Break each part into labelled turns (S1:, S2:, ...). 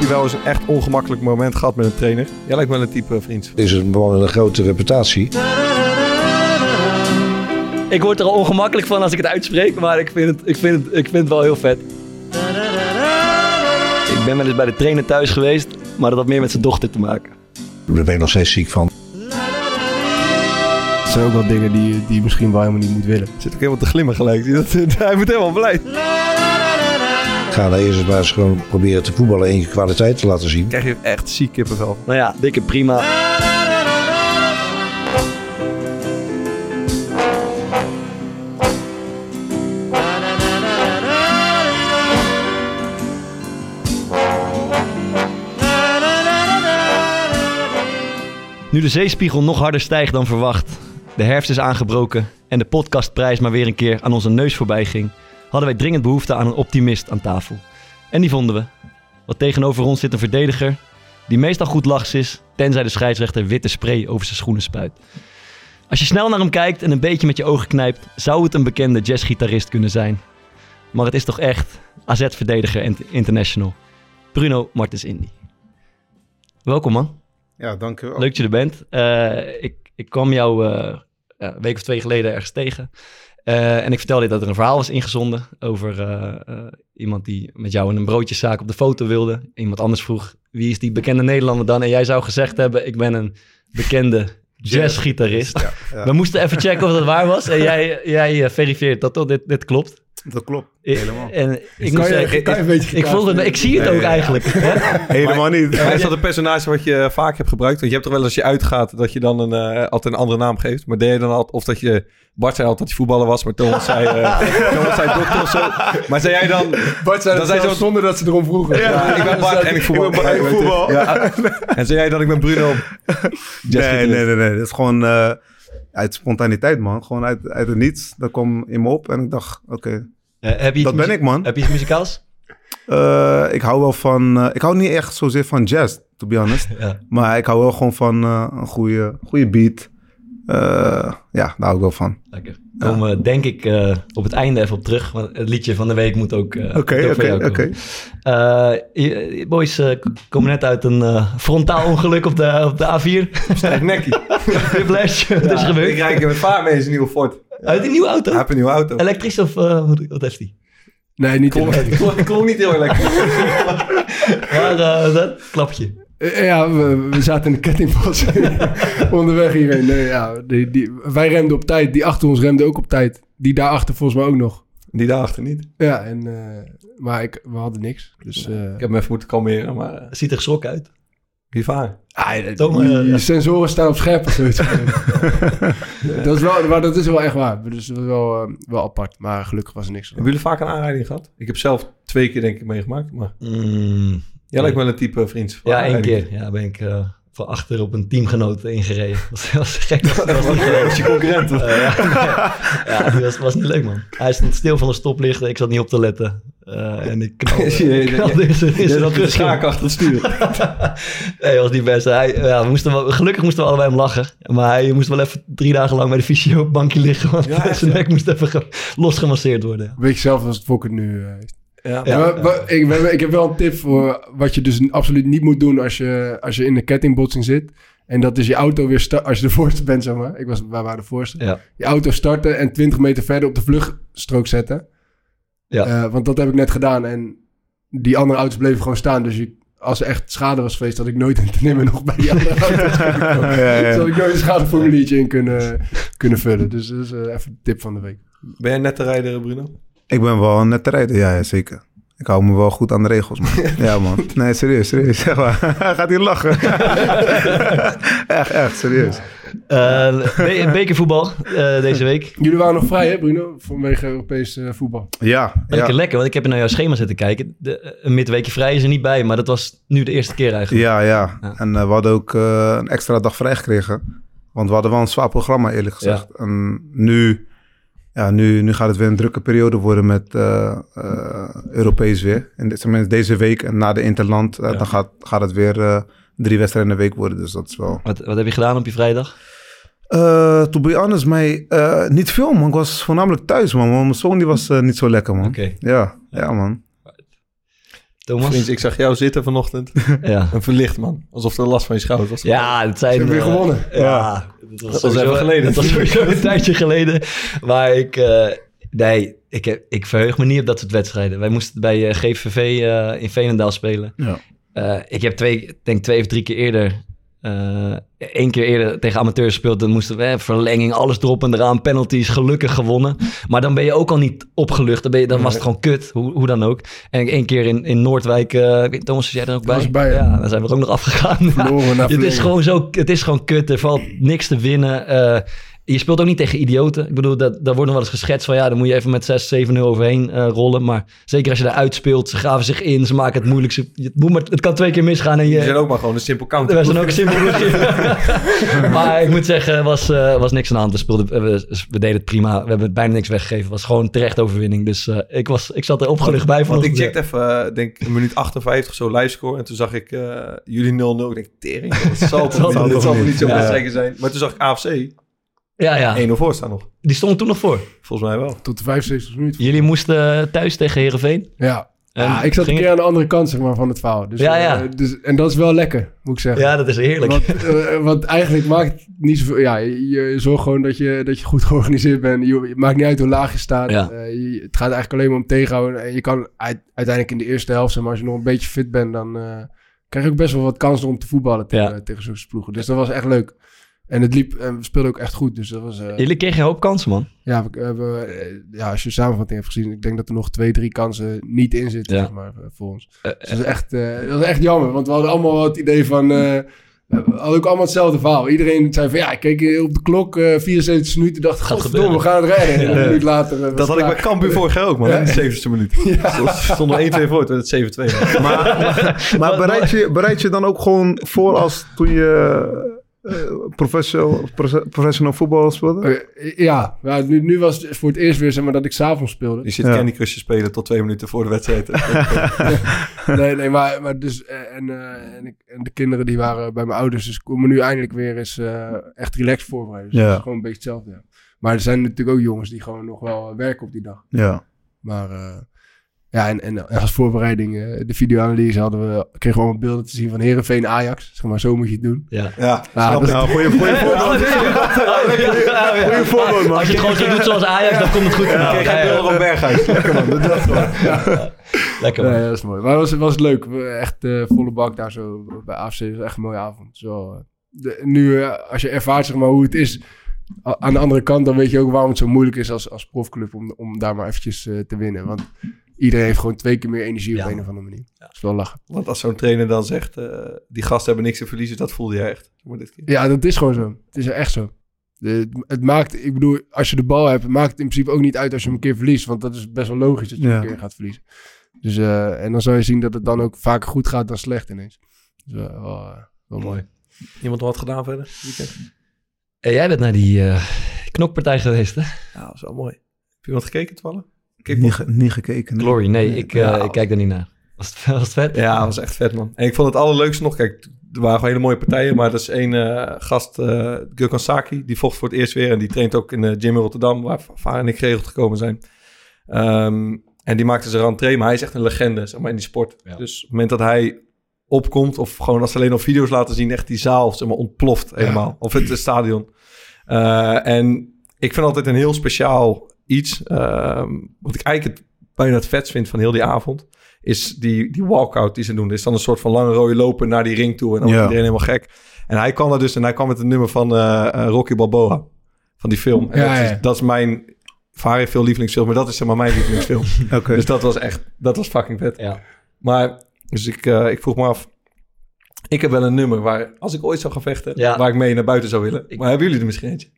S1: je wel eens een echt ongemakkelijk moment gehad met een trainer? Jij lijkt wel een type vriend.
S2: Is een man met een grote reputatie.
S3: Ik word er al ongemakkelijk van als ik het uitspreek, maar ik vind het, ik vind het, ik vind het wel heel vet. Ik ben wel eens bij de trainer thuis geweest, maar dat had meer met zijn dochter te maken.
S2: Daar ben ik nog steeds ziek van.
S4: Het zijn ook wel dingen die, die je misschien wel helemaal niet moet willen.
S1: Zit ook helemaal te glimmen gelijk. Hij wordt helemaal blij.
S2: Ik ga daar eerst eens maar eens gewoon proberen te voetballen en je kwaliteit te laten zien.
S1: Krijg je echt ziek kippenvel.
S3: Nou ja, dikke prima. Nu de zeespiegel nog harder stijgt dan verwacht, de herfst is aangebroken en de podcastprijs maar weer een keer aan onze neus voorbij ging, hadden wij dringend behoefte aan een optimist aan tafel. En die vonden we. Want tegenover ons zit een verdediger die meestal goed lachs is, tenzij de scheidsrechter witte spray over zijn schoenen spuit. Als je snel naar hem kijkt en een beetje met je ogen knijpt, zou het een bekende jazzgitarist kunnen zijn. Maar het is toch echt AZ-verdediger international. Bruno Martens Indy. Welkom man.
S5: Ja, dank u wel.
S3: Leuk dat je er bent. Eh, ik, ik kwam jou eh, een week of twee geleden ergens tegen. Eh, en ik vertelde je dat er een verhaal was ingezonden over eh, eh, iemand die met jou in een broodjeszaak op de foto wilde. Iemand anders vroeg, wie is die bekende Nederlander dan? En jij zou gezegd hebben, ik ben een bekende jazzgitarist.
S5: Ja, ja,
S3: We moesten even checken of dat waar was. En jij, jij verifieert dat toch, dit, dit klopt.
S5: Dat klopt.
S3: I-
S5: Helemaal.
S3: En ik moet
S4: je,
S3: zeggen,
S4: kan je een beetje
S3: ik, voelde, het- ik zie het
S5: Nee,
S3: ook
S5: ja.
S3: eigenlijk. hè?
S5: Helemaal niet.
S1: Maar is dat een personage wat je vaak hebt gebruikt? Want je hebt toch wel als je uitgaat dat je dan een, eh, altijd een andere naam geeft. Maar deed je dan altijd, of dat je, Bart zei altijd dat hij voetballer was, maar Thomas zei, eh Thomas zei dokter of zo. Maar zei jij dan,
S4: Bart zei
S1: Dat
S4: dat
S1: zei zo-
S4: zonder dat ze erom vroegen.
S1: ja, ik ben Bart en ik voetbal.
S5: Ik ben Bart, ik voetbal.
S1: Ja. En zei jij dan, ik ben Bruno.
S5: Nee, nee, nee, nee. Dat is gewoon eh, uit spontaniteit, man. Gewoon uit, uit het niets. Dat kwam in me op en ik dacht, oké,
S3: Eh, heb je iets
S5: dat ben ik, man.
S3: Heb je iets muzikaals?
S5: Eh, ik hou wel van... eh, ik hou niet echt zozeer van jazz, to be honest.
S3: Ja.
S5: Maar ik hou wel gewoon van eh, een goede, goede beat. Eh, ja, daar hou ik wel van.
S3: Lekker. Komen we denk ik eh, op het einde even op terug. Want het liedje van de week moet ook, eh,
S5: Oké, oké, oké.
S3: Eh, boys eh, k- komen net uit een eh, frontaal ongeluk op de, op de A4.
S1: Sterk nekkie.
S3: Whiplash, wat is er
S1: Ik
S3: gebeurd?
S1: rijd met vaar mee in zijn nieuwe Ford.
S3: Uit die nieuwe auto?
S1: Hij heeft een nieuwe auto.
S3: Elektrisch of eh, wat- heeft hij?
S4: Nee, niet
S1: Klonk, klonk niet heel lekker.
S3: Maar eh, dat klapje.
S4: Eh, Ja, we, we zaten in de kettingpas onderweg hierheen. Nee, ja, die, die, wij remden op tijd. Die achter ons remde ook op tijd. Die daarachter volgens mij ook nog.
S1: Die daarachter niet.
S4: Ja, en, eh, maar ik, we hadden niks. Dus, eh,
S1: Ik heb hem even moeten kalmeren, maar uh,
S3: Ziet er geschrokken uit.
S1: wie vaar?
S4: ah,
S3: eh,
S4: je sensoren staan op scherp of zoiets. dat, is wel, maar dat is wel echt waar. Dus dat was wel, eh, wel apart. Maar gelukkig was er niks.
S1: Hebben jullie vaak een aanrijding gehad? Ik heb zelf twee keer denk ik meegemaakt, maar
S3: Mm,
S1: jij lijkt wel een type vriend.
S3: ja, één keer. Ja, ben ik eh, van achter op een teamgenoot ingereden. Dat was gek. Dat was niet
S1: Dat was je concurrent.
S3: Eh, ja, ja, die was, was niet leuk, man. Hij stond stil van de stoplichten. Ik zat niet op te letten. Eh, en ik knalde,
S1: Je-
S3: knalde in zijn- in
S1: Je schaak achter het stuur.
S3: nee, dat was niet best. Hij, ja, we moesten wel, gelukkig moesten we allebei om lachen. Maar hij moest wel even drie dagen lang bij de fysio op bankje liggen. Want
S1: Ja,
S3: zijn nek moest even ge- losgemasseerd worden.
S4: Weet je zelf als het Fokker nu eh, heeft.
S1: Ja,
S4: Ja, maar- maar ik, we hebben- ik heb wel een tip voor wat je dus absoluut niet moet doen als je, als je in een kettingbotsing zit. En dat is je auto weer starten, als je de voorste bent, zeg maar. Ik was, wij waren de voorste.
S3: Ja.
S4: Je auto starten en 20 meter verder op de vluchtstrook zetten.
S3: Ja.
S4: Eh, want dat heb ik net gedaan en die andere auto's bleven gewoon staan. Dus je, als er echt schade was geweest, had ik nooit een nimmer nog bij die andere auto's
S5: ja.
S4: Dus had ik nooit een schadeformuliertje in kunnen, kunnen vullen. Dus dat is eh, even de tip van de week.
S1: Ben jij net te rijden, Bruno?
S5: Ik ben wel net te rijden, ja, ja, zeker. Ik hou me wel goed aan de regels, man. Ja, man. Nee, serieus, serieus. Zeg maar. Hij gaat hier lachen. echt, echt, serieus.
S3: Eh, be- bekervoetbal eh, deze week.
S4: Jullie waren nog vrij, hè Bruno? Vanwege Europees eh, voetbal.
S5: Ja,
S3: Lekker
S5: ja.
S3: lekker, want ik heb naar jouw schema zitten kijken. De, een midweekje vrij is er niet bij, maar dat was nu de eerste keer eigenlijk.
S5: Ja, ja.
S3: Ja.
S5: En we hadden ook eh, een extra dag vrij gekregen. Want we hadden wel een zwaar programma, eerlijk gezegd. En nu, ja, nu, nu gaat het weer een drukke periode worden met eh, eh, Europees weer. En dit, tenminste deze week en na de Interland, eh,
S3: Ja.
S5: dan gaat, gaat het weer eh, drie wedstrijden in de week worden. Dus dat is wel...
S3: Wat, wat heb je gedaan op je vrijdag?
S5: Eh to be honest, mij eh, niet veel, man. Ik was voornamelijk thuis, man. Want mijn zoon die was niet zo lekker, man.
S3: Oké.
S5: Ja, ja, man.
S3: Thomas?
S1: Ik zag jou zitten vanochtend.
S3: Ja.
S1: Een verlicht, man. Alsof er last van je schouder was.
S3: Ja, dat zijn...
S4: Ze hebben weer gewonnen.
S3: Ja, dat was, sowieso-
S1: even geleden.
S3: Dat was sowieso een tijdje geleden. Maar ik... eh, nee, ik, heb, ik verheug me niet op dat soort wedstrijden. Wij moesten bij eh, GVV eh, in Veenendaal spelen.
S5: Ja.
S3: Eh, ik heb twee, denk twee of drie keer eerder... eh één keer eerder tegen amateurs gespeeld. Dan moesten we verlenging, alles erop en eraan. Penalties, gelukkig gewonnen. Maar dan ben je ook al niet opgelucht. Dan, ben je, dan was het gewoon kut, hoe, hoe dan ook. En één keer in, in Noordwijk... weet- Thomas, was jij er ook bij?
S4: ja.
S3: dan zijn we er ook nog afgegaan. Het, is gewoon zo, het is gewoon kut. Er valt niks te winnen. Eh, je speelt ook niet tegen idioten. Ik bedoel, dat, daar wordt nog wel eens geschetst van... ja, dan moet je even met 6, 7-0 overheen eh, rollen. Maar zeker als je daar uitspeelt, ze graven zich in. Ze maken het moeilijk. Ze- Het, moet maar, het kan twee keer misgaan en je...
S1: Die zijn ook maar gewoon een simpel counter.
S3: We zijn ook een simpel maar ik moet zeggen, er was, eh, was niks aan de hand. We, speelden, we, we deden het prima. We hebben bijna niks weggegeven. Het was gewoon terecht overwinning. Dus eh, ik, was, ik zat er opgelucht bij.
S1: Want ik checkte even, denk een minuut 58 of zo livescore. En toen zag ik eh, jullie 0-0. Ik denk, tering, dat zal toch niet, zo
S3: Ja.
S1: wedstrijd zijn. Maar toen zag ik AFC
S3: Ja, ja.
S1: 1-0 voor staan nog.
S3: Die stonden toen nog voor.
S1: Volgens mij wel.
S4: Tot de 75 minuten.
S3: Jullie moesten thuis tegen Herenveen.
S4: Ja.
S3: En
S4: ja, ik zat een keer aan de andere kant zeg maar, van het verhaal. Dus,
S3: Ja,
S4: eh,
S3: ja.
S4: dus, en dat is wel lekker, moet ik zeggen.
S3: Ja, dat is heerlijk.
S4: Want, eh, want eigenlijk maakt het niet zoveel... Ja, je, zorgt gewoon dat je, dat je goed georganiseerd bent. Je, het maakt niet uit hoe laag je staat.
S3: Ja.
S4: Eh, je- het gaat eigenlijk alleen maar om tegenhouden. En je kan uit- uiteindelijk in de eerste helft, zeg maar, als je nog een beetje fit bent... dan eh, krijg je ook best wel wat kansen om te voetballen tegen,
S3: Ja.
S4: tegen zo'n ploegen. Dus dat was echt leuk. En het liep, en we speelden ook echt goed. Dus dat was... eh,
S3: Jullie kregen een hoop kansen, man.
S4: ja, we, eh, ja, als je de samenvatting hebt gezien, ik denk dat er nog twee, drie kansen niet in zitten,
S3: Ja.
S4: zeg maar, eh, voor ons.
S3: Eh,
S4: Dus dat is echt, eh, dat is echt jammer, want we hadden allemaal wel het idee van, eh, we hadden ook allemaal hetzelfde verhaal. Iedereen zei van, ja, ik keek op de klok, eh 74 minuten, dacht,
S3: Gaat
S4: godverdomme, we gaan het redden. En een minuut later... eh,
S1: Dat had ik bij Cambuur vorig jaar ook, man. In de 70ste minuut. Ja. Stond er 1-2 voor, toen werd het 7-2.
S5: Maar, maar bereid, je, bereid je dan ook gewoon voor als toen je eh, professional, profe- professional voetbal speelde?
S4: Eh, ja, ja nu, nu was het voor het eerst weer zeg maar, dat ik s'avonds speelde.
S1: Je zit
S5: Ja.
S1: Candy Crush te spelen tot twee minuten voor de wedstrijd.
S4: nee, nee, maar, maar dus, eh, en, eh, en, ik, en de kinderen die waren bij mijn ouders, dus komen nu eindelijk weer eens eh, echt relaxed voorbereiden. Dus
S5: Ja.
S4: dat is gewoon een beetje hetzelfde. Ja. Maar er zijn natuurlijk ook jongens die gewoon nog wel werken op die dag.
S5: Ja.
S4: Maar eh, ja, en, en als voorbereiding, eh, de videoanalyse hadden we, kregen we allemaal beelden te zien van Herenveen Ajax. Zeg maar, zo moet je het doen.
S3: Ja.
S1: Ja,
S4: Ja, dat is-
S5: Nou, goeie, goeie voorbeeld.
S3: Goeie
S5: voorbeeld, man.
S3: Als je het gewoon zo doet zoals Ajax, dan komt het goed.
S1: Ik kreeg een beeld van Berghuis. Lekker man, dat dacht wel.
S3: Lekker,
S4: Nee,
S3: man.
S4: dat is mooi. Maar het was, was leuk. Echt eh, volle bak daar zo bij AFC. Het was echt een mooie avond. Zo, eh, de, nu, als je ervaart zeg maar, hoe het is aan de andere kant, dan weet je ook waarom het zo moeilijk is als, als profclub om, om daar maar eventjes eh, te winnen. Want iedereen heeft gewoon twee keer meer energie
S3: Ja.
S4: op een of andere manier. Dat is wel lachen.
S1: Want als zo'n trainer dan zegt, eh, die gasten hebben niks te verliezen, dat voelde jij echt. Dit keer.
S4: Ja, dat is gewoon zo. Het is echt zo. De- het maakt, ik bedoel, als je de bal hebt, maakt het in principe ook niet uit als je hem een keer verliest. Want dat is best wel logisch dat je
S5: Ja.
S4: een keer gaat verliezen. Dus, eh, en dan zal je zien dat het dan ook vaker goed gaat dan slecht ineens. Dus wel, wel, wel mooi.
S1: Iemand wat gedaan verder? Weekend?
S3: Jij bent naar die eh, knokpartij geweest, hè?
S1: Ja, dat is wel mooi. Heb je iemand gekeken, toevallig?
S5: Niet, niet gekeken. nee.
S3: Glory, nee, ik, eh,
S1: Ja.
S3: ik kijk er niet naar. Was het, was het vet?
S1: Ja, was echt vet, man. En ik vond het allerleukste nog, kijk, er waren gewoon hele mooie partijen, maar dat is één eh, gast, eh Gurkan Saki, die vocht voor het eerst weer en die traint ook in de gym in Rotterdam, waar Vaar en ik geregeld gekomen zijn. Ehm, en die maakte zijn rentree, maar hij is echt een legende, zeg maar, in die sport.
S3: Ja.
S1: Dus op het moment dat hij opkomt, of gewoon als ze alleen nog video's laten zien, echt die zaal, zeg maar, ontploft helemaal. Of het stadion. Eh, en ik vind altijd een heel speciaal iets, ehm, wat ik eigenlijk het, bijna het vetst vind van heel die avond, is die, die walkout die ze doen. Er is dan een soort van lange rode lopen naar die ring toe en dan
S5: Ja.
S1: wordt iedereen helemaal gek. En hij kwam er dus, en hij kwam met het nummer van eh, eh, Rocky Balboa, van die film.
S4: Ja,
S1: dat,
S4: ja.
S1: Is, dat is mijn, Vaar heeft veel lievelingsfilm, maar dat is zeg maar mijn lievelingsfilm.
S5: Oké.
S1: Dus dat was echt, dat was fucking vet.
S3: Ja.
S1: Maar, dus ik, eh, ik vroeg me af. Ik heb wel een nummer waar, als ik ooit zou gaan vechten,
S3: Ja.
S1: waar ik mee naar buiten zou willen.
S3: Ik-
S1: Maar hebben jullie er misschien eentje?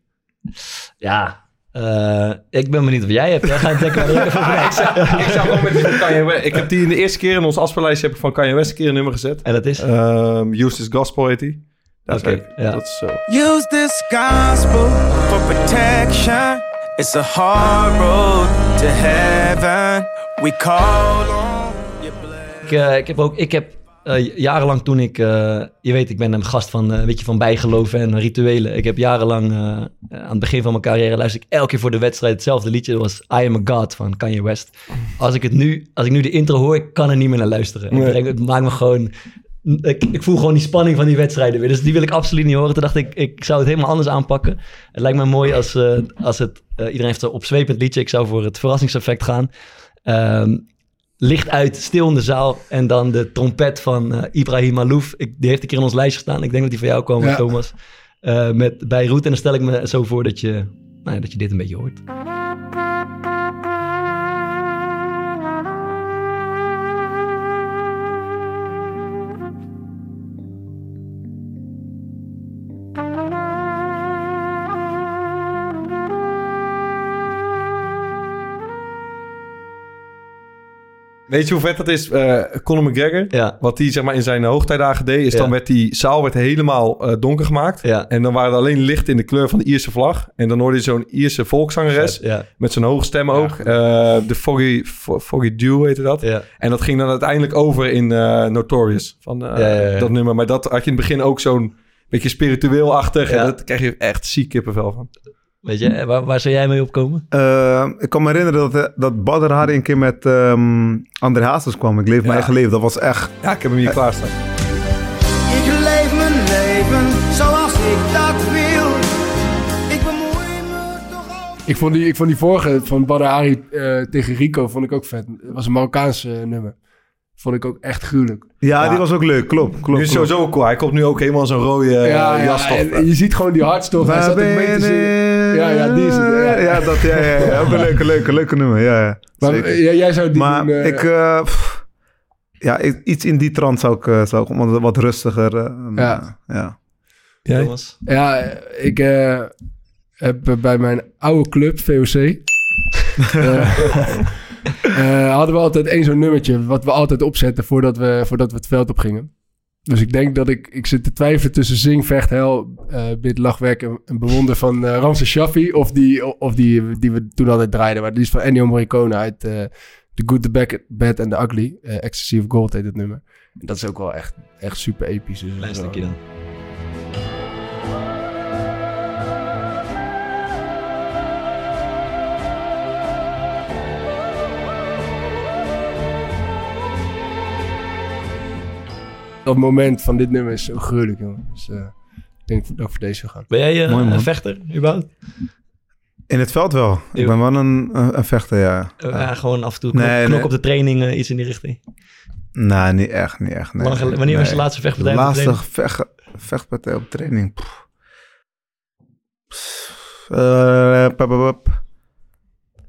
S3: Ja. Eh, ik ben benieuwd of jij hebt. Jij gaat waar ik even
S1: ik, zou, zou gewoon met die van Kanye West. Ik heb die in de eerste keer in ons afspeellijstje heb ik van Kanye West een keer een nummer gezet.
S3: En dat is?
S1: Um, Use this gospel heet die. Dat is
S3: Oké,
S1: leuk.
S3: ja.
S1: Dat is zo.
S6: Use this gospel for protection. It's a hard road to heaven. We call on your blessing.
S3: Ik, eh, ik heb ook... Ik heb eh, jarenlang toen ik... eh, je weet, ik ben een gast van, eh, weet je, van bijgeloven en rituelen. Ik heb jarenlang... eh, aan het begin van mijn carrière luister ik elke keer voor de wedstrijd hetzelfde liedje. Dat was I Am A God van Kanye West. Als ik, het nu, als ik nu de intro hoor, ik kan er niet meer naar luisteren. Ik denk, het maakt me gewoon... Ik, ik voel gewoon die spanning van die wedstrijden weer. Dus die wil ik absoluut niet horen. Toen dacht ik, ik zou het helemaal anders aanpakken. Het lijkt me mooi als, eh, als het... eh, iedereen heeft een opzwepend liedje. Ik zou voor het verrassingseffect gaan. Ehm, licht uit, stil in de zaal. En dan de trompet van eh, Ibrahim Alouf. Ik, die heeft een keer in ons lijstje gestaan. Ik denk dat die van jou kwam,
S4: Ja.
S3: Thomas. Eh, met Beirut. En dan stel ik me zo voor dat je, nou ja, dat je dit een beetje hoort.
S1: Weet je hoe vet dat is? Eh Conor McGregor,
S3: Ja,
S1: wat hij zeg maar, in zijn hoogtijdagen deed... is
S3: Ja.
S1: dan werd die zaal werd helemaal eh, donker gemaakt.
S3: ja.
S1: En dan waren er alleen licht in de kleur van de Ierse vlag. En dan hoorde je zo'n Ierse volkszangeres...
S3: Ja,
S1: met zo'n hoge stem ook. Eh, de Foggy, Fo- Foggy Dew heette dat.
S3: ja.
S1: En dat ging dan uiteindelijk over in eh, Notorious. Van eh,
S3: Ja, ja, ja.
S1: dat nummer. Maar dat had je in het begin ook zo'n beetje spiritueel-achtig.
S3: Ja.
S1: En dat krijg je echt ziek kippenvel van.
S3: Weet je, eh, waar, waar zou jij mee opkomen?
S5: Eh, ik kan me herinneren dat, eh, dat Badr Hari een keer met ehm André Hazes kwam. Ik leef mijn
S1: Ja.
S5: eigen leven. Dat was echt...
S1: Ja, ik heb hem hier klaarstaan.
S6: Ik leef mijn leven zoals ik dat wil. Ik bemoei me toch ook.
S4: Ik vond die, ik vond die vorige van Badr Hari eh, tegen Rico vond ik ook vet. Het was een Marokkaans eh, nummer. Vond ik ook echt gruwelijk.
S5: Ja,
S1: Ja.
S5: die was ook leuk. Klopt, klopt.
S1: nu is
S5: klopt.
S1: sowieso cool. Hij komt nu ook helemaal in zo'n rode eh,
S4: ja,
S1: jas.
S4: ja, je ziet gewoon die hartstocht. Hij zat ook mee te? Ja, ja, die is het, ja.
S5: Ja, dat, ja, ja, ja. Ook een leuke, leuke, leuke nummer. Ja, ja.
S4: Maar eh, jij- jij zou die
S5: Maar
S4: doen, eh,
S5: ik... eh, pff, ja, ik- iets in die trant zou ik, zou ik wat, wat rustiger... eh,
S4: Ja.
S5: ja.
S1: Jij?
S3: Thomas?
S4: Ja, ik eh, heb bij mijn oude club, VOC... eh, hadden we altijd één zo'n nummertje... wat we altijd opzetten voordat we, voordat we het veld op gingen. Dus ik denk dat ik... Ik zit te twijfelen tussen Zing, Vecht, Hel, eh Bid, Lachwerk en, en Bewonder van eh Ramses Shaffi... of die, of die die we toen altijd draaiden. Maar die is van Ennio Morricone uit The Good, The Bad, Bad and The Ugly. Ecstasy of Gold heet het nummer. En dat is ook wel echt, echt super episch. Dus,
S3: stukje dan.
S4: Dat moment van dit nummer is zo gruwelijk, jongen. Dus eh, ik denk dat ik voor deze ga gaan.
S3: Ben jij eh,
S5: Mooi,
S3: een vechter, überhaupt?
S5: In het veld wel. Ik ben wel een, een, een vechter, ja.
S3: Eh,
S5: ja.
S3: ja, gewoon af en toe knok,
S5: Nee,
S3: knok
S5: nee.
S3: op de training, eh, iets in die richting.
S5: Nee, niet echt, niet echt. Nee.
S3: Lang wanneer was je laatste vechtpartij?
S5: laatste vecht, vechtpartij op training. Pff. Pff, eh, pap, pap, pap.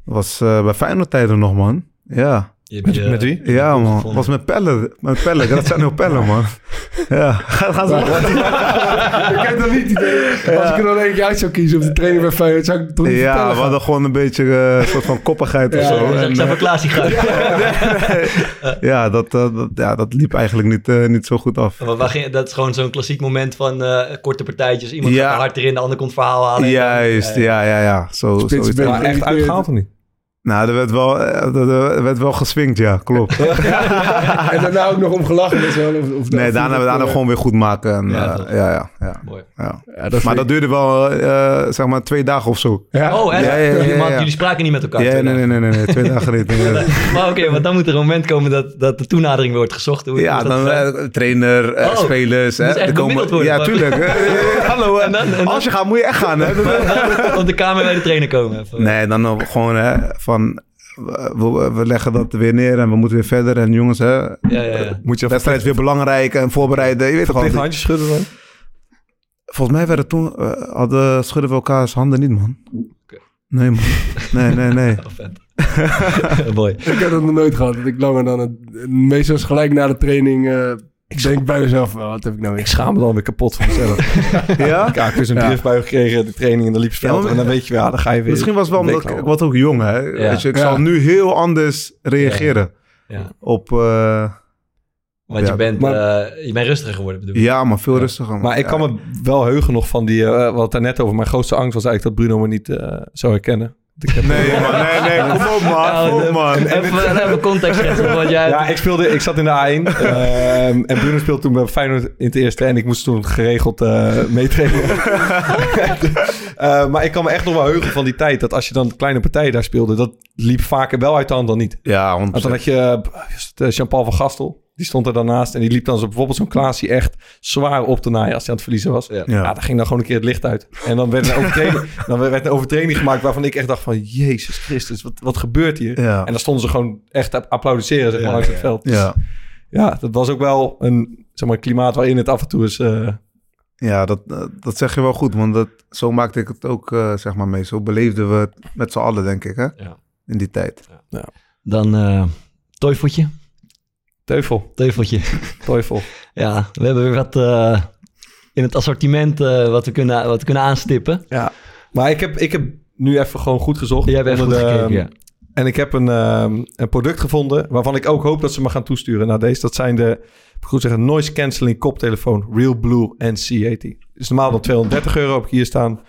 S5: Was eh, bij Feyenoord tijden nog, man. Ja.
S3: Je-
S1: Met wie?
S5: Ja, man.
S3: gevonden.
S5: Was met pellen. Met pellen. Dat zijn ook pellen, man. Ja. Ga, ga zo.
S4: ik heb dat niet idee. Als ik er dan één keer uit zou kiezen op de training bij Feyenoord, zou ik toch niet
S5: Ja, we
S4: gaan.
S5: hadden gewoon een beetje eh, een soort van koppigheid of
S4: Ja,
S5: zo. En,
S3: ik zou
S5: eh,
S3: Klaas gaan.
S5: ja, dat, dat, ja, dat liep eigenlijk niet, eh, niet zo goed af.
S3: Maar ging- dat is gewoon zo'n klassiek moment van eh, korte partijtjes. Iemand
S5: Ja.
S3: gaat er hard erin, de ander komt verhaal halen.
S5: Juist, ja, ja, ja. Zo,
S4: ben-
S1: Ja, echt uitgehaald of niet?
S5: Nou, er werd wel, eh, er er werd wel geswingd, ja, klopt.
S4: En daarna ook nog om gelachen. Je wel, of, of
S5: Nee, daarna,
S4: of-
S5: daarna
S4: eh,
S5: gewoon weer goed maken. En,
S3: Ja,
S5: ja,
S3: toch.
S5: ja, ja, ja,
S3: Mooi.
S5: ja.
S4: Ja, dat
S5: Maar dat duurde wel, eh, zeg maar, twee dagen of zo.
S4: Ja.
S3: Oh, echt?
S5: Ja, ja, ja, ja,
S3: Jullie-
S5: ja.
S3: Jullie spraken niet met elkaar?
S5: Ja, nee, nee, nee, nee, nee, twee dagen niet.
S3: Maar oké, want dan moet er een moment komen dat, dat de toenadering wordt gezocht. Hoe,
S5: Ja, dan eh, trainer, eh,
S3: Oh,
S5: spelers.
S3: moet
S5: hè,
S3: echt
S5: er
S3: bemiddeld worden,
S5: Ja,
S3: maar-
S5: tuurlijk. Eh, eh, Hallo, eh,
S3: En dan- en dan-
S5: als je gaat moet je echt gaan. Hè?
S3: Op de kamer bij de trainer komen.
S5: Nee, dan gewoon hè, van... We, we leggen dat weer neer en we moeten weer verder. En jongens, hè,
S3: Ja, ja, ja.
S1: Moet je
S5: wedstrijd weer belangrijk en voorbereiden. Je weet toch
S1: handjes schudden dan?
S5: Volgens mij werden toen, eh, hadden schudden we elkaars handen niet, man.
S3: Oké.
S5: Nee, man. Nee, nee, nee.
S3: Mooi.
S4: Ik heb dat nog nooit gehad. Dat ik langer dan het... Meestal is gelijk na de training... eh, ik denk bij mezelf, wel, wat heb ik nou
S1: Ik schaam me dan weer kapot van mezelf.
S5: Ja?
S1: Ik heb dus een driftbui gekregen, de training in de liepsveld.
S5: Ja,
S1: en dan weet je, ja, dan ga je weer...
S5: Misschien was het wel omdat ik, ik was ook jong, hè. Weet je, ik
S4: Ja.
S5: zal nu heel anders reageren
S3: Ja.
S5: op... eh,
S3: Want
S5: Ja,
S3: je, bent,
S1: maar-
S3: eh, je bent rustiger geworden, bedoel je?
S5: ja, maar veel rustiger.
S1: Maar ik
S5: ja.
S1: kan me wel heugen nog van die... eh wat daar net over mijn grootste angst was eigenlijk dat Bruno me niet eh, zou herkennen.
S5: Nee, man. Nee, nee. Kom op, man. Kom op, man.
S3: Even, even context schetsen, want jij...
S1: Ja, ik, speelde, ik zat in de A1 ehm, en Bruno speelde toen bij Feyenoord in het eerste en ik moest toen geregeld eh meetrainen. Eh, maar ik kan me echt nog wel heugen van die tijd dat als je dan kleine partijen daar speelde, dat liep vaker wel uit de hand dan niet.
S5: Ja,
S1: Want dan
S5: 100%.
S1: had je eh, Jean-Paul van Gastel, die stond er dan naast en die liep dan zo, bijvoorbeeld zo'n Klaasie echt zwaar op te naaien als hij aan het verliezen was.
S3: Ja.
S1: Ja, dan ging dan gewoon een keer het licht uit. En dan werd een overtreding, dan werd een overtreding gemaakt waarvan ik echt dacht van... Jezus Christus, wat, wat gebeurt hier?
S5: Ja.
S1: En dan stonden ze gewoon echt te applaudisseren zeg maar,
S3: Ja,
S1: langs het
S3: ja.
S1: veld.
S5: Ja.
S1: Ja, dat was ook wel een, zeg maar, klimaat waarin het af en toe is... eh,
S5: Ja, dat, dat zeg je wel goed, want dat, zo maakte ik het ook eh, zeg maar mee. Zo beleefden we het met z'n allen, denk ik, hè?
S3: Ja.
S5: In die tijd.
S3: Dan eh Toivoetje.
S1: Teufel,
S3: Teufeltje.
S1: teufel.
S3: Ja, we hebben weer wat eh, in het assortiment eh, wat, we kunnen, wat we kunnen aanstippen.
S1: Ja, maar ik heb, ik heb nu even gewoon goed gezocht.
S3: Jij hebt even goed
S1: onder de-
S3: gekeken, ja.
S1: En ik heb een, ehm, een product gevonden waarvan ik ook hoop dat ze me gaan toesturen naar deze. Dat zijn de, ik goed zeggen, noise cancelling koptelefoon Real Blue NC80. Is normaal dan 230 euro, heb ik hier staan.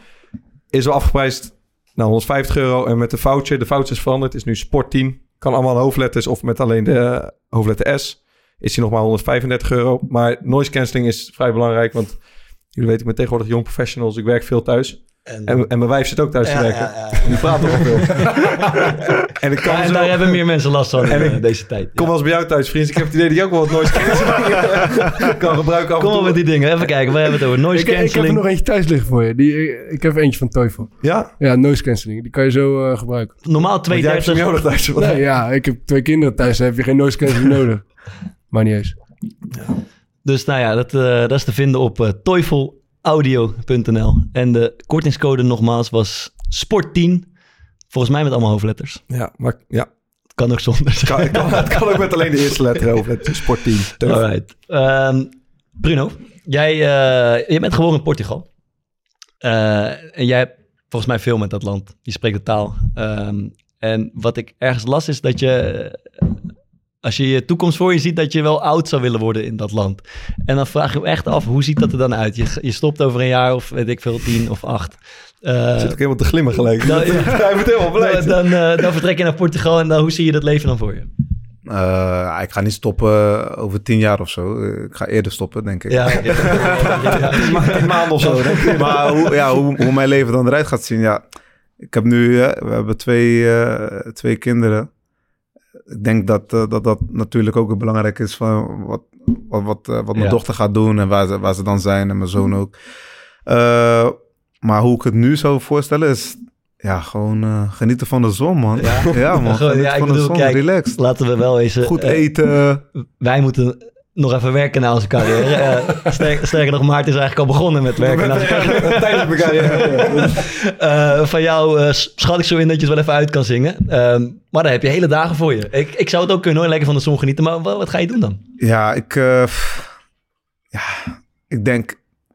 S1: Is wel afgeprijsd naar 150 euro. En met de voucher, de voucher is veranderd. Het is nu Sport 10. Kan allemaal hoofdletters of met alleen de hoofdletter S. Is hij nog maar 135 euro. Maar noise cancelling is vrij belangrijk, want jullie weten, ik ben tegenwoordig jong professionals. Ik werk veel thuis. En, en mijn wijf zit ook thuis te werken. Die praat nog veel. en ik kan
S3: Ja, en
S1: zo...
S3: daar hebben meer mensen last van
S1: En
S3: in
S1: ik-
S3: eh, deze tijd.
S1: Kom
S3: Ja.
S1: wel eens bij jou thuis, vriend. Ik heb het idee dat je ook wel wat noise cancelling kan gebruiken af en
S3: Kom op
S1: toe.
S3: met die dingen. Even kijken, we hebben het over noise
S4: Ik, ik heb er
S3: cancelling.
S4: nog eentje thuis liggen voor je. Die, ik, heb eentje van Teufel.
S1: Ja?
S4: Ja, noise cancelling. Die kan je zo eh, gebruiken.
S3: Normaal
S1: Want jij hebt ze
S3: 230.
S1: niet nodig thuis.
S4: Nee, ja, ik heb twee kinderen thuis. Dan heb je geen noise cancelling nodig. Maar niet eens.
S3: Dus nou ja, dat, eh, dat is te vinden op uh, toifelaudio.nl. En de kortingscode nogmaals was sport10. Volgens mij met allemaal hoofdletters.
S1: Ja, maar ja.
S3: Kan ook zonder.
S1: Kan, het kan, het kan ook met alleen de eerste letter over. Het is sportteam.
S3: Alright. Ehm, Bruno, jij, je bent geboren in Portugal. Eh, en jij hebt volgens mij veel met dat land. Je spreekt de taal. Ehm, en wat ik ergens las is dat je, als je je toekomst voor je ziet, dat je wel oud zou willen worden in dat land. En dan vraag je me echt af, hoe ziet dat er dan uit? Je, je stopt over een jaar of weet ik veel, tien of acht. Eh,
S1: zit ook helemaal te glimmen gelijk.
S3: Ja.
S1: Hij wordt helemaal blij.
S3: dan, dan, eh, dan vertrek je naar Portugal en dan, hoe zie je dat leven dan voor je?
S5: Eh, ik ga niet stoppen over tien jaar of zo. Eh, Ik ga eerder stoppen, denk ik.
S3: Ja,
S1: maand of zo.
S5: maar hoe, ja, hoe, hoe mijn leven dan eruit gaat zien, ja. Ik heb nu, eh, we hebben twee, eh, twee kinderen. Ik denk dat, eh, dat dat natuurlijk ook belangrijk is van wat, wat, wat, eh, wat mijn
S3: Ja.
S5: dochter gaat doen en waar ze, waar ze dan zijn en mijn zoon ook. Eh, maar hoe ik het nu zou voorstellen is, ja, gewoon genieten van de zon, man.
S3: Ja?
S5: Ja, man.
S3: Gewoon,
S5: Genieten
S3: ja,
S5: van
S3: bedoel,
S5: de zon,
S3: kijk,
S5: relaxed.
S3: Laten we wel eens...
S5: Goed eten.
S3: wij moeten nog even werken na onze carrière. Eh, sterk- sterker nog, Maarten is eigenlijk al begonnen met werken na zijn carrière.
S1: Tijdens elkaar. Ja.
S3: Eh, van jou eh, schat ik zo in dat je het wel even uit kan zingen. Ehm, maar dan heb je hele dagen voor je. Ik, ik zou het ook kunnen hoor, lekker van de zon genieten. Maar wat, wat ga je doen dan?
S5: Ja, ik, eh, ja, ik denk,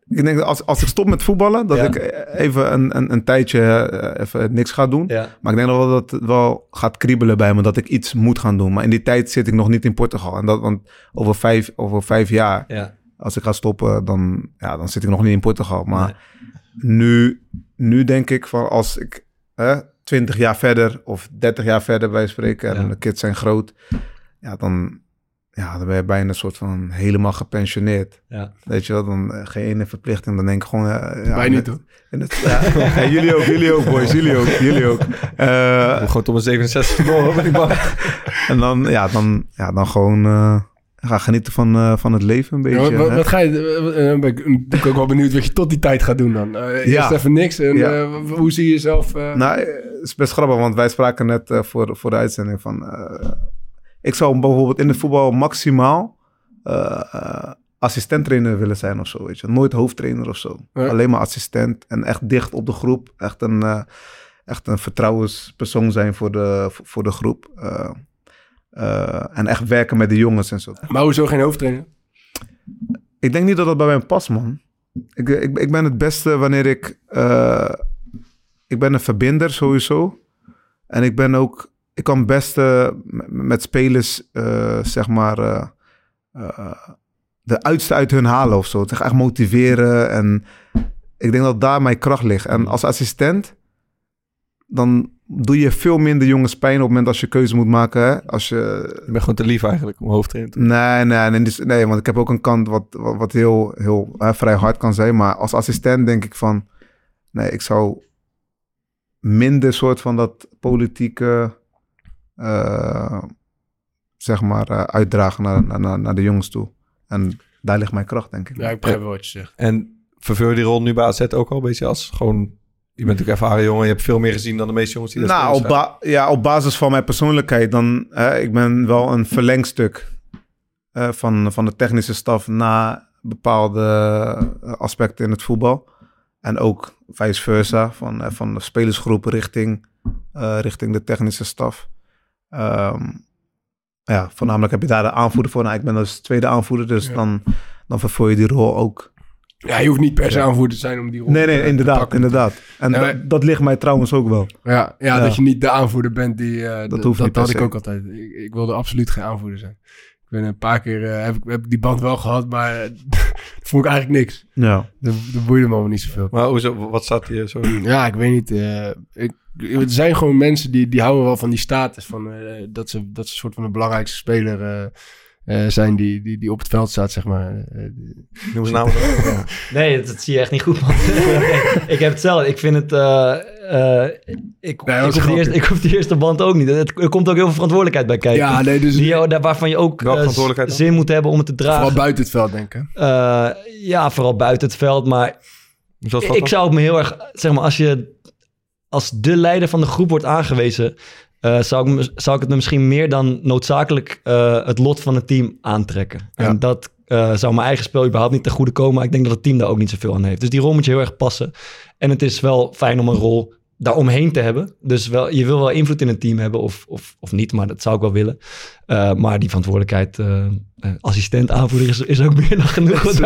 S5: ik denk dat als, als ik stop met voetballen, dat
S3: Ja.
S5: ik even een, een, een tijdje eh, even niks ga doen.
S3: Ja.
S5: Maar ik denk wel dat het wel gaat kriebelen bij me, dat ik iets moet gaan doen. Maar in die tijd zit ik nog niet in Portugal. En dat, want over vijf, over vijf jaar,
S3: Ja.
S5: als ik ga stoppen, dan, ja, dan zit ik nog niet in Portugal. Maar nu, nu denk ik van als ik hè, 20 jaar verder of 30 jaar verder bij spreken en de kids zijn groot, ja, dan, ja, dan ben je bijna een soort van helemaal gepensioneerd.
S3: Ja.
S5: Weet je wel, dan eh, geen ene verplichting. Dan denk ik gewoon... eh, ja,
S4: Wij niet, hoor.
S5: ja, Ja, jullie ook, jullie ook, boys. Jullie ook, jullie ook. Eh,
S1: Gewoon tot mijn 67 door, ben ik bang.
S5: en dan, ja, dan, ja, dan gewoon eh, gaan genieten van, eh, van het leven een beetje.
S4: Ja, wat, ga je... Dan ben ik natuurlijk ook wel benieuwd wat je tot die tijd gaat doen dan. Eh, eerst
S5: Ja.
S4: even niks. En
S5: Ja.
S4: eh, hoe zie je jezelf... eh,
S5: Nou, het is best grappig, want wij spraken net voor, voor de uitzending van... ik zou bijvoorbeeld in het voetbal maximaal eh, assistent-trainer willen zijn of zo, weet je. Nooit hoofdtrainer of zo.
S4: Ja.
S5: Alleen maar assistent en echt dicht op de groep. Echt een, eh, echt een vertrouwenspersoon zijn voor de, voor, de groep. En echt werken met de jongens en zo.
S4: maar hoezo geen hoofdtrainer?
S5: Ik denk niet dat dat bij mij past, man. Ik, ik, ik ben het beste wanneer ik... ik ben een verbinder sowieso. En ik ben ook... Ik kan het beste met, spelers, eh, zeg maar... eh, eh, de uitste uit hun halen of zo. Het echt motiveren. En ik denk dat daar mijn kracht ligt. En als assistent... Dan doe je veel minder jongens pijn op het moment als je keuze moet maken. Hè? Als je,
S1: Je bent gewoon te lief eigenlijk om hoofdtrainer te
S5: nee, nee, nee, dus- nee, want ik heb ook een kant wat, wat, wat heel, heel hè, vrij hard kan zijn. Maar als assistent denk ik van, nee, ik zou minder soort van dat politieke, eh, zeg maar, eh, uitdragen naar, naar- naar, naar de jongens toe. En daar ligt mijn kracht, denk ik.
S4: Ja, ik begrijp wel wat je zegt.
S1: En vervul je die rol nu bij AZ ook al een beetje als gewoon... Je bent natuurlijk ervaren jongen, je hebt veel meer gezien dan de meeste jongens die dat
S5: Nou, op, ba- ja, op basis van mijn persoonlijkheid, dan, hè, ik ben wel een verlengstuk eh, van, van de technische staf na bepaalde eh, aspecten in het voetbal. En ook vice versa, van, eh, van de spelersgroep richting, eh, richting de technische staf. Ehm, ja, voornamelijk heb je daar de aanvoerder voor. Nou, ik ben dus tweede aanvoerder, dus
S4: Ja.
S5: dan, dan vervul je die rol ook.
S4: Ja, je hoeft niet per se aanvoerder te zijn om die rol
S5: Nee,
S4: te-
S5: nee,
S4: te
S5: inderdaad, inderdaad. En
S4: Ja,
S5: dat- dat ligt mij trouwens ook wel.
S4: Ja, ja,
S5: Ja.
S4: dat je niet de aanvoerder bent die... eh,
S5: Dat niet
S4: dat had ik ook altijd. Ik, ik wilde absoluut geen aanvoerder zijn. Ik ben een paar keer... eh, heb, ik, heb ik die band wel gehad, maar eh, vond ik eigenlijk niks.
S5: Ja.
S4: Dat, dat boeide me allemaal niet zoveel.
S1: Maar hoezo, wat staat hier zo?
S4: Ja, ik weet niet. eh, ik, er zijn gewoon mensen die, die houden wel van die status. Van, eh, dat, ze, dat ze een soort van de belangrijkste speler eh, eh, zijn die, die, die op het veld staat, zeg maar.
S1: Noem ze namen.
S4: ja.
S3: Nee, dat, dat zie je echt niet goed, man. ik heb hetzelfde. Ik vind het... eh, ik,
S4: Nee,
S3: ik, hoef die eerste,
S4: grappig.
S3: ik hoef die eerste band ook niet. Het, er komt ook heel veel verantwoordelijkheid bij kijken.
S4: ja, nee, dus
S3: Die, jou- daar, waarvan je ook eh, zin moet hebben om het te
S4: vooral
S3: dragen.
S4: buiten het veld, denk ik.
S3: Eh, ja, vooral buiten het veld. Maar ik zou het me heel erg... Zeg maar, als je als de leider van de groep wordt aangewezen... eh, zou, ik, me- zou ik het me misschien meer dan noodzakelijk eh, het lot van het team aantrekken.
S4: Ja.
S3: En dat eh, zou mijn eigen spel überhaupt niet ten goede komen. Maar ik denk dat het team daar ook niet zoveel aan heeft. Dus die rol moet je heel erg passen. En het is wel fijn om een rol daaromheen te hebben. Dus wel, je wil wel invloed in een team hebben of, of, of niet, maar dat zou ik wel willen. Eh, maar die verantwoordelijkheid, eh, eh, assistent, aanvoerder is, is ook meer dan genoeg.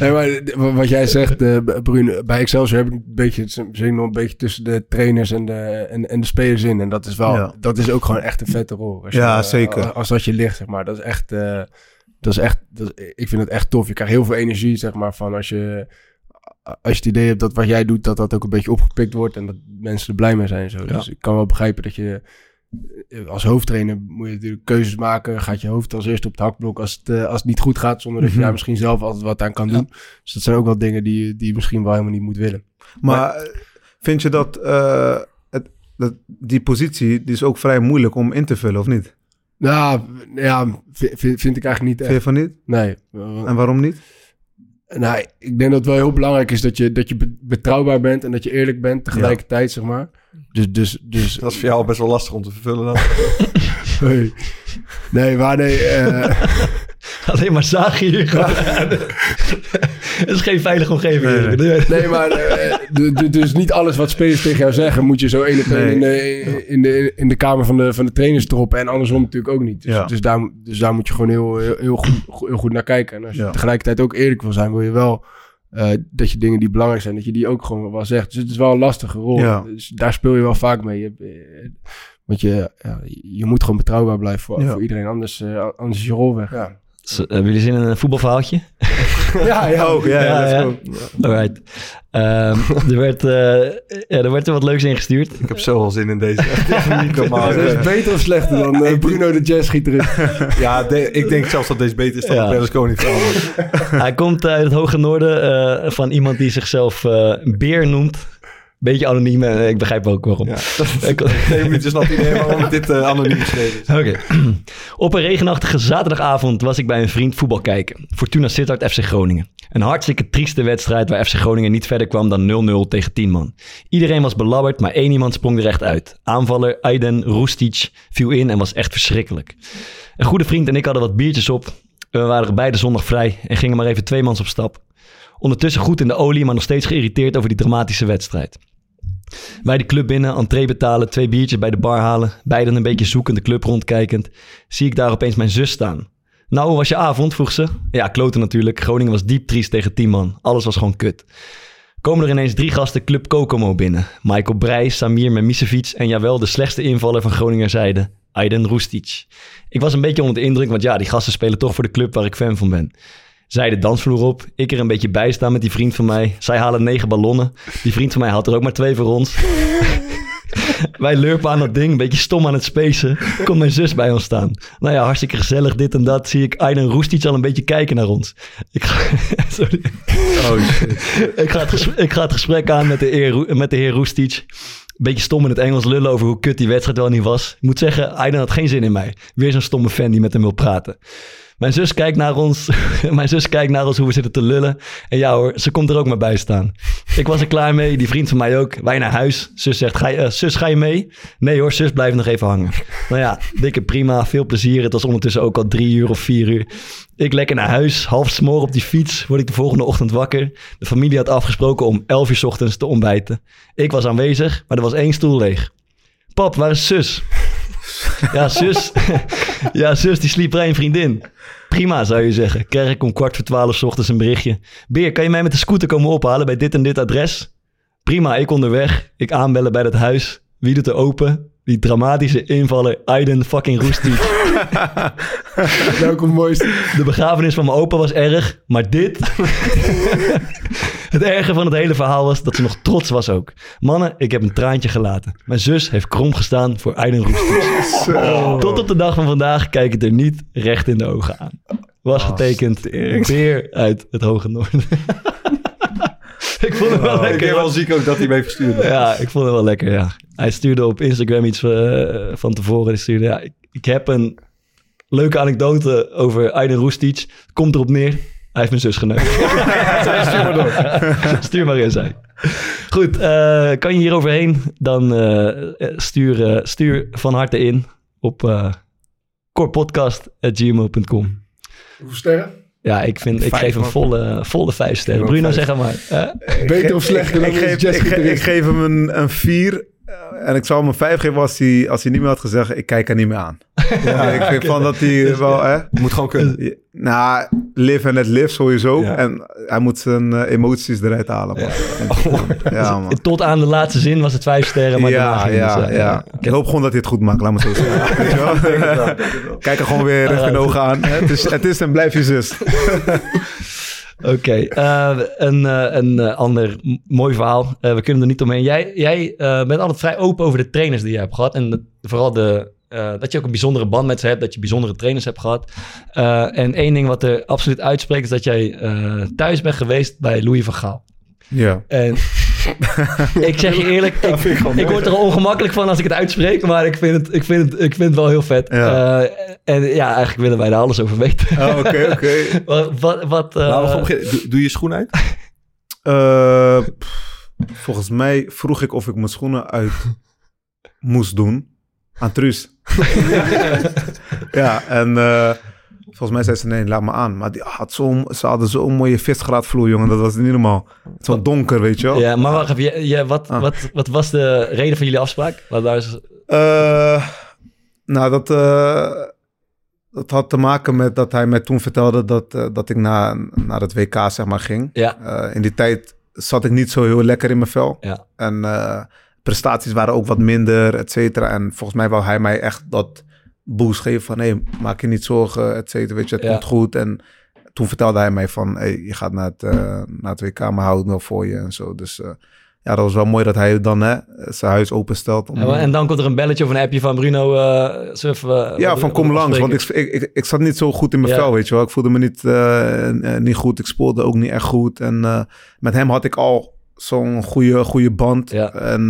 S4: Nee, maar wat jij zegt, eh Bruno, bij Excelsior heb ik een beetje, zit nog een beetje tussen de trainers en de, en, en de spelers in. En dat is wel,
S5: Ja.
S4: dat is ook gewoon echt een vette rol. Als
S5: Ja, zeker.
S4: Als dat je ligt, zeg maar. Dat is echt, eh, dat is echt, dat is- ik vind het echt tof. Je krijgt heel veel energie, zeg maar, van als je, als je het idee hebt dat wat jij doet, dat dat ook een beetje opgepikt wordt en dat mensen er blij mee zijn. en Zo. Dus ik kan wel begrijpen dat je, eh, als hoofdtrainer moet je natuurlijk keuzes maken. Gaat je hoofd als eerste op het hakblok als het, eh, als het niet goed gaat, zonder dat je
S5: Mhm.
S4: daar misschien zelf altijd wat aan kan doen. Dus dat zijn ook wel dingen die, die je misschien wel helemaal niet moet willen.
S5: Maar vind je dat, eh, het, dat die positie die is ook vrij moeilijk om in te vullen, of niet?
S4: Nou, ja, vind, vind, ik eigenlijk niet
S5: Vind je
S4: echt.
S5: van niet?
S4: Nee.
S5: En waarom niet?
S4: Nou, ik denk dat het wel heel belangrijk is dat je, dat je be- betrouwbaar bent en dat je eerlijk bent tegelijkertijd, zeg maar. Dus, dus, dus
S1: Dat is voor jou best wel lastig om te vervullen dan.
S4: nee. nee, maar nee. eh,
S3: Alleen maar zagen hier gewoon. Het is geen veilige omgeving.
S5: Nee,
S3: hier.
S5: nee.
S4: nee, maar eh, dus niet alles wat spelers tegen jou zeggen, moet je zo één op één
S5: Nee.
S4: in, de, in, de, in de kamer van de, van de trainers droppen. En andersom natuurlijk ook niet. Dus,
S5: Ja.
S4: dus, daar, moet- dus daar moet je gewoon heel, heel, heel, goed, heel goed naar kijken. En als je
S5: Ja.
S4: tegelijkertijd ook eerlijk wil zijn, wil je wel eh, dat je dingen die belangrijk zijn, dat je die ook gewoon wel zegt. Dus het is wel een lastige rol.
S5: Ja.
S4: Dus daar speel je wel vaak mee. Je, eh, want je, ja, je moet gewoon betrouwbaar blijven voor,
S5: Ja.
S4: voor iedereen. Anders, eh, anders is je rol weg. Ja,
S3: Eh, hebben jullie zin in een voetbalverhaaltje?
S4: ja, ja.
S5: Oh, ja, ja, let's
S3: ja. Alright. Ehm, er, werd, eh, ja, er werd er wat leuks ingestuurd.
S1: Ik heb zoveel zin in deze. Niet normaal.
S4: Is beter of slechter dan eh, Bruno de jazzgitarist.
S1: Ja, de- ik denk zelfs dat deze beter is dan
S3: Ja.
S1: de Berlusconi.
S3: Hij komt uit het hoge noorden eh, van iemand die zichzelf eh Beer noemt. Beetje anoniem en eh, ik begrijp ook waarom.
S1: Ja, twee minuten snap iedereen waarom dit eh, anoniem geschreven is.
S3: Oké. Op een regenachtige zaterdagavond was ik bij een vriend voetbal kijken. Fortuna Sittard FC Groningen. Een hartstikke trieste wedstrijd waar FC Groningen niet verder kwam dan 0-0 tegen 10 man. Iedereen was belabberd, maar één iemand sprong er echt uit. Aanvaller Aiden Roestic viel in en was echt verschrikkelijk. Een goede vriend en ik hadden wat biertjes op. We waren beide zondag vrij en gingen maar even twee mans op stap. Ondertussen goed in de olie, maar nog steeds geïrriteerd over die dramatische wedstrijd. Bij de club binnen, entree betalen, twee biertjes bij de bar halen. Beiden een beetje zoekend de club rondkijkend. Zie ik daar opeens mijn zus staan. Nou, hoe was je avond? vroeg ze. Ja, kloten natuurlijk. Groningen was diep triest tegen 10 man. Alles was gewoon kut. Komen er ineens drie gasten Club Kokomo binnen. Michael Breij, Samir Memisevic en jawel de slechtste invaller van Groninger zijde, Aiden Roestic. Ik was een beetje onder de indruk, want ja, die gasten spelen toch voor de club waar ik fan van ben. Zij de dansvloer op. Ik er een beetje bij staan met die vriend van mij. Zij halen negen ballonnen. Die vriend van mij had er ook maar twee voor ons. Wij lurpen aan dat ding, een beetje stom aan het spacen. Komt mijn zus bij ons staan. Nou ja, hartstikke gezellig, dit en dat. Zie ik Aiden Roestic al een beetje kijken naar ons. Ik ga, sorry.
S5: Oh shit.
S3: ik, ga het gesprek, ik ga het gesprek aan met de, heer, met de heer Roestic. Een beetje stom in het Engels lullen over hoe kut die wedstrijd wel niet was. Ik moet zeggen, Aiden had geen zin in mij. Weer zo'n stomme fan die met hem wil praten. Mijn zus kijkt naar ons. Mijn zus kijkt naar ons hoe we zitten te lullen. En ja hoor, ze komt er ook maar bij staan. Ik was er klaar mee, die vriend van mij ook. Wij naar huis. Zus zegt, ga eh, zus ga je mee? Nee hoor, zus blijft nog even hangen. Nou ja, dikke prima, veel plezier. Het was ondertussen ook al drie uur of vier uur. Ik lekker naar huis, half smoor op die fiets. Word ik de volgende ochtend wakker. De familie had afgesproken om 11 uur ochtends te ontbijten. Ik was aanwezig, maar er was één stoel leeg. Pap, waar is zus? Ja, zus. ja, zus, die sliep bij een vriendin. Prima, zou je zeggen. Krijg ik om kwart voor twaalf 's ochtends een berichtje. Beer, kan je mij met de scooter komen ophalen bij dit en dit adres? Prima, ik onderweg. Ik aanbellen bij dat huis. Wie doet er open? Die dramatische invaller Aiden fucking Roestic.
S4: Welkom mooiste.
S3: De begrafenis van mijn opa was erg, maar dit... het erge van het hele verhaal was dat ze nog trots was ook. Mannen, ik heb een traantje gelaten. Mijn zus heeft krom gestaan voor Aiden Roestic. Tot op de dag van vandaag kijk ik het er niet recht in de ogen aan. Was getekend weer uit het hoge noorden. ik vond het wel
S1: Ik
S3: lekker.
S1: heb wel ziek ook dat hij mee verstuurde.
S3: Ja, ik vond het wel lekker, ja. Hij stuurde op Instagram iets eh, van tevoren. Hij stuurde, ja, ik, ik heb een leuke anekdote over Aiden Roestic. Komt erop neer, hij heeft mijn zus geneukt. stuur maar door. stuur maar in, zij. Goed, eh, kan je hier overheen? Dan eh, stuur, eh, stuur van harte in op uh.
S4: Hoeveel sterren?
S3: Ja, ik, vind, ik
S1: Vijf,
S3: geef een
S1: man.
S3: volle, volle vijf sterren. Bruno,
S1: vijf.
S3: zeg maar. Eh,
S4: Beter of slechter dan
S5: ik, geef, ik, ik geef hem een, een vier. Eh, En ik zou hem een vijf geven als hij, als hij niet meer had gezegd... ik kijk er niet meer aan. Ja, ik vind van dat hij wel... Hè,
S1: Moet gewoon kunnen.
S5: nou, live en let live sowieso.
S1: Ja.
S5: En hij moet zijn eh, emoties eruit halen. Man. Ja, man.
S3: Tot aan de laatste zin was het vijf sterren, maar
S5: Ja,
S3: ging het,
S5: ja,
S3: eh,
S5: ja. Ik hoop gewoon dat hij het goed maakt, laat me het zo zeggen. Weet je wel? Kijk er gewoon weer recht in de ogen aan. Het is, het is en blijf je zus.
S3: Oké, eh, een, eh, een eh, ander mooi verhaal. We kunnen er niet omheen. Jij, jij bent altijd vrij open over de trainers die je hebt gehad. En de- vooral de, dat je ook een bijzondere band met ze hebt. Dat je bijzondere trainers hebt gehad. Eh, en één ding wat er absoluut uitspreekt... is dat jij thuis bent geweest bij Louis van Gaal.
S5: Ja.
S3: En ik zeg je eerlijk, ik, ik word er ongemakkelijk van als ik het uitspreek, maar ik vind het, ik vind het, ik vind het wel heel vet.
S5: Ja.
S3: Eh, en ja, eigenlijk willen wij daar alles over weten.
S5: Oh, Oké, oké.
S3: wat, wat, wat, eh,
S1: Nou. Doe, doe je schoen uit?
S5: Eh, pff, volgens mij vroeg ik of ik mijn schoenen uit moest doen aan Truus. ja, en volgens mij zei ze nee, laat me aan. Maar die had zo, ze hadden zo'n mooie visgraatvloer, jongen. Dat was niet normaal. Zo donker, weet je wel.
S3: ja, maar wacht even, je, je- wat,
S5: Ah.
S3: wat, wat was de reden van jullie afspraak? Laat daar eens-
S5: Eh, nou, dat, eh, dat had te maken met dat hij mij toen vertelde dat, eh, dat ik naar, naar het WK zeg maar, ging.
S3: ja,
S5: in die tijd zat ik niet zo heel lekker in mijn vel.
S3: ja,
S5: En prestaties waren ook wat minder, et cetera. En volgens mij wou hij mij echt dat boost geven van... hé, maak je niet zorgen, et cetera. Weet je, het
S3: Ja.
S5: komt goed. En toen vertelde hij mij van... hé, je gaat naar het, eh, naar het WK, maar houd wel voor je en zo. Dus eh, ja, dat was wel mooi dat hij dan hè, zijn huis openstelt. Om,
S3: En, dan komt er een belletje of een appje van Bruno, we, eh,
S5: ja,
S3: wat-
S5: van kom langs. Want ik, ik, ik, ik zat niet zo goed in mijn
S3: Ja.
S5: vel, weet je wel. Ik voelde me niet, niet goed. Ik speelde ook niet echt goed. En met hem had ik al zo'n goede, goede band.
S3: Ja.
S5: En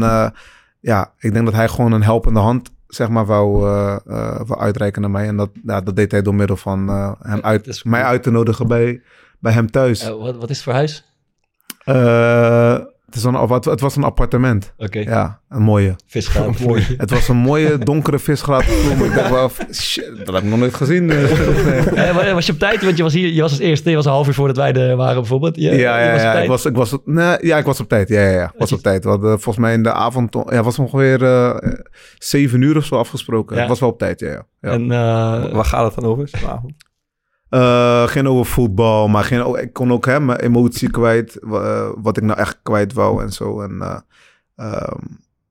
S5: ja, ik denk dat hij gewoon een helpende hand, zeg maar, wou, eh, eh, wou uitreiken naar mij. En dat, ja, dat deed hij door middel van eh, hem uit,
S3: is
S5: mij uit te nodigen bij, bij hem thuis.
S3: Eh, wat, wat is het voor huis?
S5: Eh, het, is een, het, het was een appartement.
S3: Oké,
S5: Ja, een mooie.
S3: visgraaf.
S5: Het was een mooie donkere visgraat. ik dacht wel, shit, dat heb ik nog nooit gezien.
S3: Eh, wa- was je op tijd? Want je was hier, je was als eerste, je was een half uur voordat wij er waren bijvoorbeeld. Je,
S5: Ja,
S3: je
S5: ja,
S3: was
S5: ja. Ik was, ik was, nee, ja, ik was op tijd. Ja, ja, ja. Ik was op tijd. We hadden volgens mij in de avond, ja, het was ongeveer eh, zeven uur of zo afgesproken.
S3: Ja.
S5: Ik was wel op tijd, ja. ja. ja.
S3: En, eh,
S1: Waar gaat het dan over vanavond?
S5: Eh, geen over voetbal, maar geen, oh, ik kon ook hè, mijn emotie kwijt. eh, wat ik nou echt kwijt wou en zo. En eh, ehm,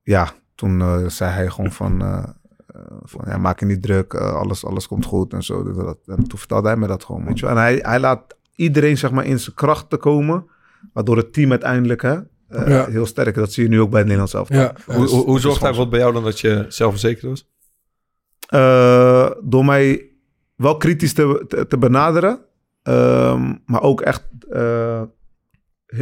S5: ja, toen zei hij gewoon van, van ja, maak je niet druk, alles, alles komt goed en zo. dit en dat. En toen vertelde hij me dat gewoon, weet je wel. En hij, hij laat iedereen zeg maar in zijn kracht te komen. Waardoor het team uiteindelijk hè,
S4: Ja.
S5: heel sterk is. Dat zie je nu ook bij het Nederlands elftal.
S4: Ja.
S1: Hoe, hoe, hoe zorgt hij bijvoorbeeld bij jou dan dat je zelfverzekerd was?
S5: Eh, door mij wel kritisch te, te, te benaderen. ehm, maar ook echt, eh,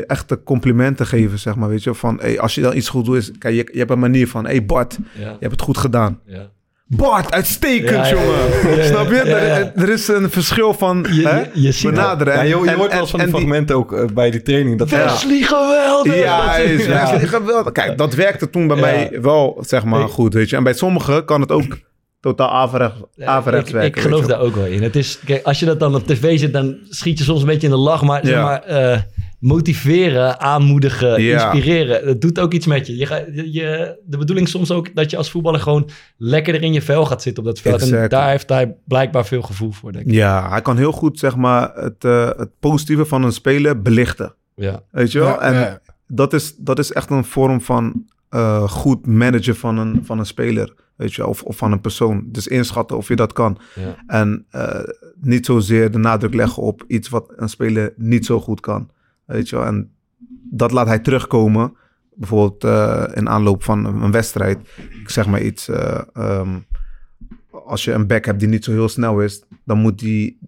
S5: echte complimenten geven, zeg maar. Weet je, van hey, als je dan iets goed doet, is, kijk, je, je hebt een manier van: hey Bart,
S3: Ja.
S5: je hebt het goed gedaan.
S3: Ja.
S5: Bart, uitstekend,
S3: Ja, ja, ja,
S5: jongen.
S3: ja, ja.
S5: Snap je?
S3: Ja, ja.
S5: Er, er is een verschil van
S3: Je,
S5: hè,
S3: je,
S5: benaderen.
S1: Ja,
S5: En-
S1: je,
S5: en-
S1: hoort wel eens van
S5: en-
S1: die
S5: en
S1: fragmenten ook eh, bij die training. Dat
S5: Ja.
S3: Wesley, geweldig!
S5: Ja,
S3: Dat-
S5: is
S3: ja.
S5: Wesley geweldig. Kijk, dat werkte toen bij
S3: Ja.
S5: mij wel, zeg maar, goed, weet je. En bij sommigen kan het ook totaal averechts, werken.
S3: ik geloof daar ook wel in. Het is, kijk, als je dat dan op tv zit, dan schiet je soms een beetje in de lach. Maar, zeg
S5: Ja.
S3: maar eh, motiveren, aanmoedigen,
S5: Ja.
S3: inspireren, dat doet ook iets met je. je, je, de bedoeling is soms ook dat je als voetballer gewoon lekkerder in je vel gaat zitten op dat veld. En daar heeft hij blijkbaar veel gevoel voor, denk ik.
S5: Ja, hij kan heel goed, zeg maar, het, eh, het positieve van een speler belichten.
S3: Ja.
S5: Weet je wel?
S4: Ja,
S5: en
S4: ja.
S5: Dat, is, dat is echt een vorm van eh, goed managen van een, van een speler. Weet je, of, of van een persoon. Dus inschatten of je dat kan.
S3: Ja.
S5: En eh, niet zozeer de nadruk leggen op iets wat een speler niet zo goed kan. Weet je? En dat laat hij terugkomen. Bijvoorbeeld eh, in aanloop van een een wedstrijd. Ik zeg maar iets. eh, ehm, als je een back hebt die niet zo heel snel is, dan moet die.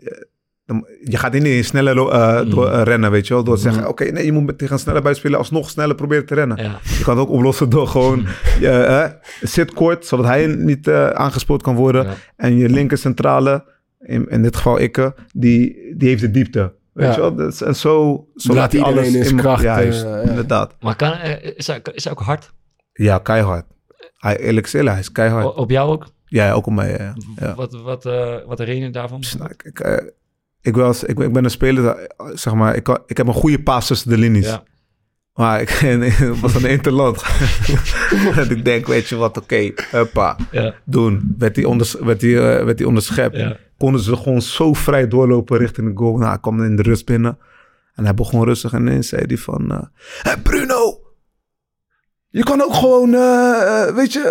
S5: Dan- je gaat niet sneller lo- eh,
S3: Mm.
S5: door, eh, rennen, weet je wel. Door te zeggen, oké, nee, je moet met- tegen een snelle buitenspeler alsnog sneller proberen te rennen.
S3: Ja.
S5: Je kan het ook oplossen door gewoon... je, eh, zit kort, zodat hij niet aangespoord kan worden.
S3: Ja.
S5: En je linker centrale, in, in dit geval ikke, die, die heeft de diepte. Weet
S4: Ja.
S5: je wel? Dus, en zo, zo
S4: Laat
S5: hij
S4: iedereen in zijn kracht,
S5: Ja, juist, inderdaad.
S3: Maar kan, is, hij, is hij ook hard?
S5: Ja, keihard. Hij, eerlijk gezegd, hij is keihard.
S3: O- op jou ook?
S5: Ja, ook op mij, ja.
S3: Wat, wat, wat herinner je daarvan?
S5: Nou, ik, ik, ik, was, ik, ben- ik ben een speler, dat, zeg maar, ik, kan- ik heb een goede paas tussen de linies.
S3: Ja.
S5: Maar ik was aan interland. en ik denk, weet je wat, oké, huppa,
S3: Ja.
S5: doen. Werd die, onders, werd die, eh, werd die onderschept.
S3: Ja.
S5: Konden ze gewoon zo vrij doorlopen richting de goal. Nou, hij kwam in de rust binnen. En hij begon rustig en ineens zei hij van... eh, "Hé, Bruno, je kan ook gewoon, eh, weet je,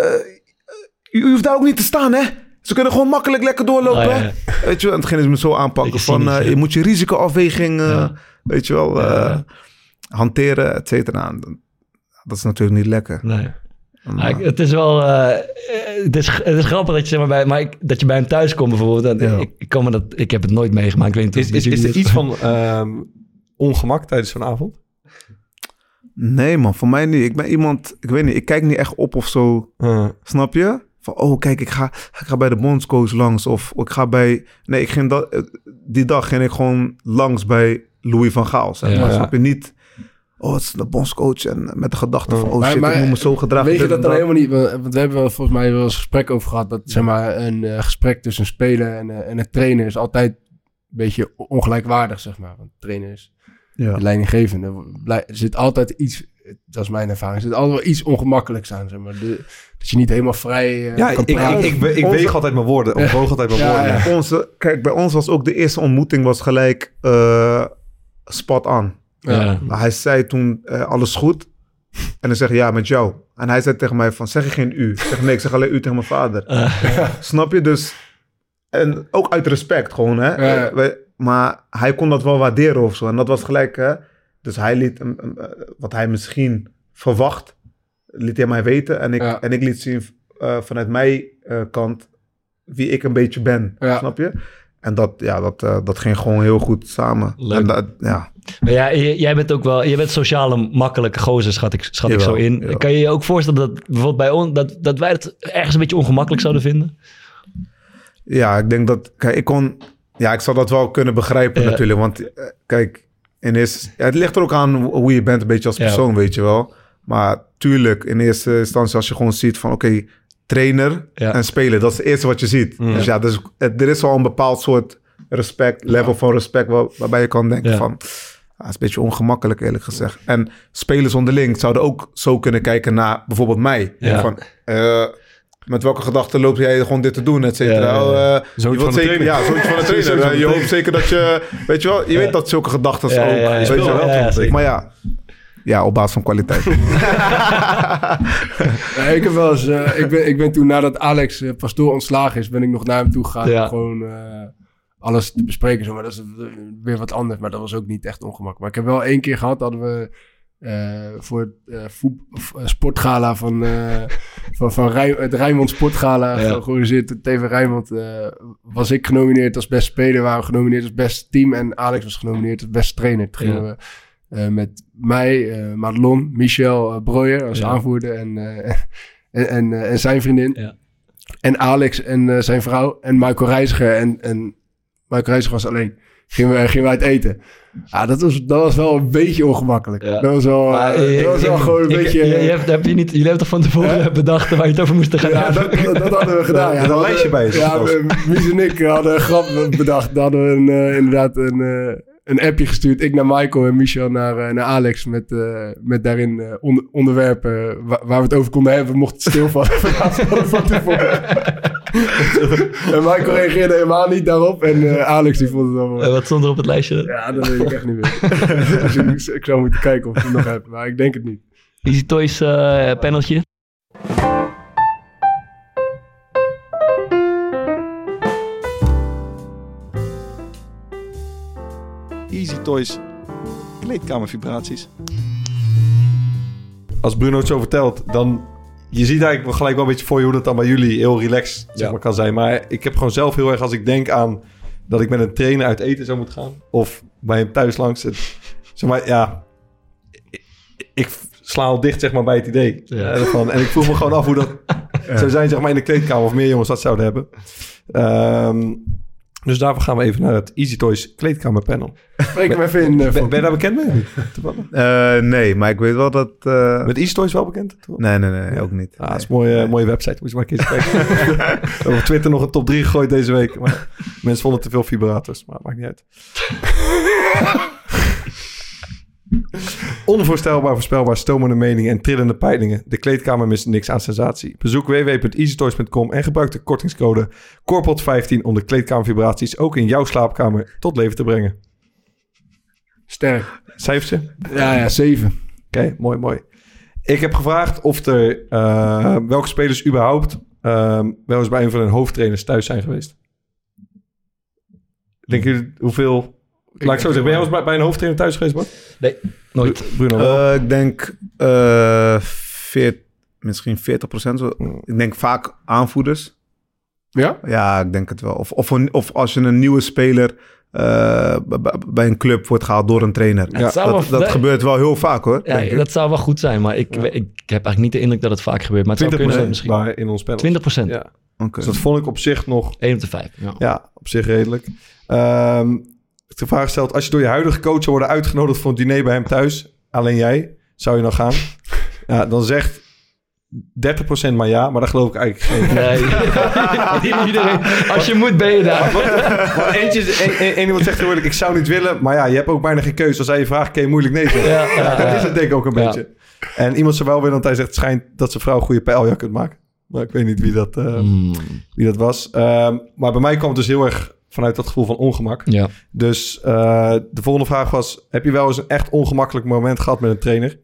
S5: je hoeft daar ook niet te staan, hè? Ze kunnen gewoon makkelijk lekker doorlopen.
S3: Oh, ja.
S5: Weet je wel, en toen gingen ze me zo aanpakken
S3: Beetje
S5: van...
S3: cynisch,
S5: eh, je moet je risicoafweging, eh,
S3: Ja.
S5: weet je wel, eh,
S3: ja.
S5: hanteren, et cetera. Dat is natuurlijk niet lekker.
S3: Nee. Ik-
S5: eh,
S3: het is wel. het, is, het is grappig dat je, zeg maar, bij, maar ik, dat je bij hem thuis komt bijvoorbeeld. En ik, ik, kan me dat, ik heb het nooit meegemaakt. Ik weet niet
S1: Is, is, is er iets van ehm, ongemak tijdens zo'n avond?
S5: nee man, voor mij niet. Ik ben iemand, ik weet niet, ik kijk niet echt op of zo.
S1: Uh,
S5: Snap je? Van, oh kijk, ik ga, ik ga bij de bondscoach langs. Of ik ga bij... Nee, ik ging dat, eh, die dag ging ik gewoon langs bij Louis van Gaal. Zeg maar.
S1: Ja.
S5: Snap je niet? Oh, het is de bondscoach. En met de gedachte van, oh
S4: Maar-
S5: shit,
S4: maar
S5: ik moet me zo gedragen.
S4: Weet je dat dan helemaal niet? Want we hebben wel volgens mij wel eens een gesprek over gehad. Dat zeg maar een eh, gesprek tussen een speler en, eh, en een trainer is altijd een beetje ongelijkwaardig, zeg maar. Want de trainer is
S5: Ja.
S4: de leidinggevende. Blij- Er zit altijd iets, dat is mijn ervaring, er zit altijd wel iets ongemakkelijks aan, zeg maar. De, dat je niet helemaal vrij eh,
S1: ja,
S4: kan
S1: ik, ik,
S4: praten.
S1: ik, ik,
S5: Onze-
S1: weeg altijd mijn woorden. Of woog altijd mijn
S4: Ja,
S1: woorden.
S4: ja.
S5: Onze, kijk, bij ons was ook de eerste ontmoeting was gelijk eh, spot on.
S3: Ja.
S5: Hij zei toen eh, alles goed. En dan zeg je ja, met jou. En hij zei tegen mij van, zeg je geen u? Ik zeg nee, ik zeg alleen u tegen mijn vader. Snap je? Dus, en ook uit respect gewoon, hè.
S4: Ja.
S5: Wij- maar hij kon dat wel waarderen of zo. En dat was gelijk, hè. Dus hij liet, hem- hem, eh, wat hij misschien verwacht, liet hij mij weten. En ik,
S4: Ja.
S5: en ik liet zien eh, vanuit mijn eh, kant wie ik een beetje ben.
S4: Ja.
S5: Snap je? En dat, ja, dat, eh, dat ging gewoon heel goed samen.
S3: Leuk.
S5: En dat, ja,
S3: Maar ja, jij bent ook wel, je bent sociale makkelijke gozer, schat ik, schat ik zo in.
S5: jawel.
S3: Kan je je ook voorstellen dat bijvoorbeeld bij ons, dat, dat wij het ergens een beetje ongemakkelijk zouden vinden?
S5: Ja, ik denk dat... Kijk, ik kon... Ja, ik zou dat wel kunnen begrijpen
S3: Ja.
S5: natuurlijk. Want kijk, in eerste, ja, het ligt er ook aan hoe je bent een beetje als
S3: Ja.
S5: persoon, weet je wel. Maar tuurlijk, in eerste instantie als je gewoon ziet van... Oké, trainer
S3: Ja.
S5: en speler, dat is het eerste wat je ziet.
S1: Mm.
S5: Dus ja, dus, het- er is al een bepaald soort respect, level van respect... Waar, waarbij je kan denken van... Ah, is een beetje ongemakkelijk eerlijk gezegd. En spelers onderling zouden ook zo kunnen kijken naar bijvoorbeeld mij.
S3: Ja.
S5: Van, eh, met welke gedachten loop jij gewoon dit te doen, et cetera.
S3: Ja, ja, ja.
S5: Oh, eh,
S1: Zoiets
S5: je wilt
S1: van de
S5: zeker,
S1: trainer.
S5: Ja, zoiets van de trainer.
S1: van
S5: je hoopt zeker dat je... Weet je wel, je weet dat zulke gedachten
S3: Ja,
S5: ook...
S3: ja, ja,
S5: weet
S3: je
S5: wel. maar ja, ja, op basis van kwaliteit.
S4: Ja, ik, heb wel eens, eh, ik, ben, ik ben toen nadat Alex eh, Pastoor ontslagen is, ben ik nog naar hem toe gegaan.
S3: Ja.
S4: om Gewoon eh, alles te bespreken. Zo, maar dat is weer wat anders. Maar dat was ook niet echt ongemakkelijk. Maar ik heb wel één keer gehad, hadden we eh, voor het eh, voet- eh, sportgala van, van, van Rij- het Rijnmond Sportgala
S3: Ja.
S4: georganiseerd. door TV Rijnmond was ik genomineerd als beste speler, waren we genomineerd als beste team. En Alex was genomineerd als beste trainer. Toen gingen we met mij, Madelon, Michel Breuer als
S3: Ja.
S4: aanvoerder en, en, en, en zijn vriendin.
S3: Ja.
S4: En Alex en zijn vrouw en Michael Reiziger. En, en Michael Reiziger was alleen. Gingen we, gingen we uit eten. Ja, dat was, dat was wel een beetje ongemakkelijk.
S3: Ja.
S4: Dat was wel,
S3: Maar,
S4: eh, dat was wel
S3: ik-
S4: gewoon een
S3: ik-
S4: beetje...
S3: je- je hebt, heb je niet, jullie hebben toch van tevoren bedacht waar je het over moest gaan
S4: ja,
S3: hebben?
S4: dat, dat, dat hadden we gedaan.
S1: Er
S4: Ja,
S1: een
S4: Dat
S1: lijstje bij, is
S4: Ja,
S1: het
S4: Mies en ik hadden een grap bedacht. Dan hadden we een, eh, inderdaad een, eh, een appje gestuurd. Ik naar Michael en Michel naar, eh, naar Alex. Met, eh, met daarin eh, onder- onderwerpen wa- waar we het over konden hebben. We mochten stilvallen van, van tevoren. en Michael reageerde helemaal niet daarop. En Alex die vond het.
S3: Eh, wat stond er op het lijstje?
S4: Ja, dat weet ik echt niet meer. dus ik, ik zou moeten kijken of ik het nog heb. Maar ik denk het niet.
S3: Easy Toys paneltje.
S1: Toys, kleedkamervibraties. Als Bruno het zo vertelt, dan... Je ziet eigenlijk wel gelijk wel een beetje voor je hoe dat dan bij jullie heel relaxed zeg
S3: Ja.
S1: maar, kan zijn. Maar ik heb gewoon zelf heel erg als ik denk aan dat ik met een trainer uit eten zou moeten gaan. Of bij hem thuis langs. Het, zeg maar, ja... Ik, ik sla al dicht zeg maar bij het idee.
S3: Ja.
S1: eh, ervan. En ik vroeg me gewoon af hoe dat zou zijn zeg maar in de kleedkamer. Of meer jongens dat zouden hebben. Ehm, dus daarvoor gaan we even naar het Easy Toys kleedkamerpanel.
S4: Spreek hem even in. eh,
S1: Ben, ben je daar bekend mee?
S5: Eh, nee, maar ik weet wel dat... eh,
S1: Met Easy Toys wel bekend?
S5: Nee, nee, nee, ook niet.
S1: Ah, dat is een mooie, mooie website. Moet je maar een keer kijken. we hebben op Twitter nog een top 3 gegooid deze week. Maar mensen vonden te veel vibrators. Maar maakt niet uit. Onvoorstelbaar voorspelbaar, stomende meningen en trillende peilingen. De kleedkamer mist niks aan sensatie. Bezoek www.easytoys.com en gebruik de kortingscode KORPOT15 om de kleedkamervibraties ook in jouw slaapkamer tot leven te brengen.
S4: Sterk.
S1: Cijfertje?
S4: Ja, ja, zeven.
S1: Oké, mooi, mooi. Ik heb gevraagd of er eh, welke spelers überhaupt ehm, wel eens bij een van hun hoofdtrainers thuis zijn geweest. Denk je hoeveel... Laat ik zo zeggen, ben jij wel eens bij, een hoofdtrainer thuis geweest, Bart?
S3: Nooit.
S1: Bruno?
S5: Eh, ik denk eh, veert, misschien 40 procent. Ik denk vaak aanvoerders.
S4: Ja?
S5: Ja, ik denk het wel. Of, of, een- of als je een nieuwe speler eh, b- bij een club wordt gehaald door een trainer.
S3: Ja,
S5: dat
S3: wel-
S5: dat
S3: dat-
S5: gebeurt wel heel vaak hoor.
S3: Ja,
S5: ik.
S3: dat zou wel goed zijn, maar ik, ik, heb eigenlijk niet de indruk dat het vaak gebeurt. Maar het zou
S1: 20%
S3: kunnen misschien.
S1: in ons panel.
S3: 20 procent.
S1: Ja.
S5: Oké.
S1: Dus dat vond ik op zich nog
S3: 1 op de 5. Ja.
S1: Ja, op zich redelijk. Ehm de vraag gesteld, als je door je huidige coach zou worden uitgenodigd voor een diner bij hem thuis, alleen jij, zou je dan gaan? ja, dan zegt 30% maar ja, maar dat geloof ik eigenlijk geen.
S3: Nee. Niet iedereen. Als je moet, ben je daar.
S1: Maar eentje, iemand zegt gewoon, ik zou niet willen, maar ja, je hebt ook bijna geen keuze. Als hij je vraagt, kun je moeilijk nee zeggen.
S3: Ja, ja,
S1: dat
S3: ja.
S1: is het denk ik ook een beetje. En iemand zou wel willen, want hij zegt, het schijnt dat zijn vrouw een goede pijljak kunt maken. Maar ik weet niet wie dat, eh,
S3: Mm,
S1: wie dat was. Ehm, maar bij mij kwam het dus heel erg vanuit dat gevoel van ongemak.
S3: ja.
S1: Dus eh, de volgende vraag was: heb je wel eens een echt ongemakkelijk moment gehad met een trainer?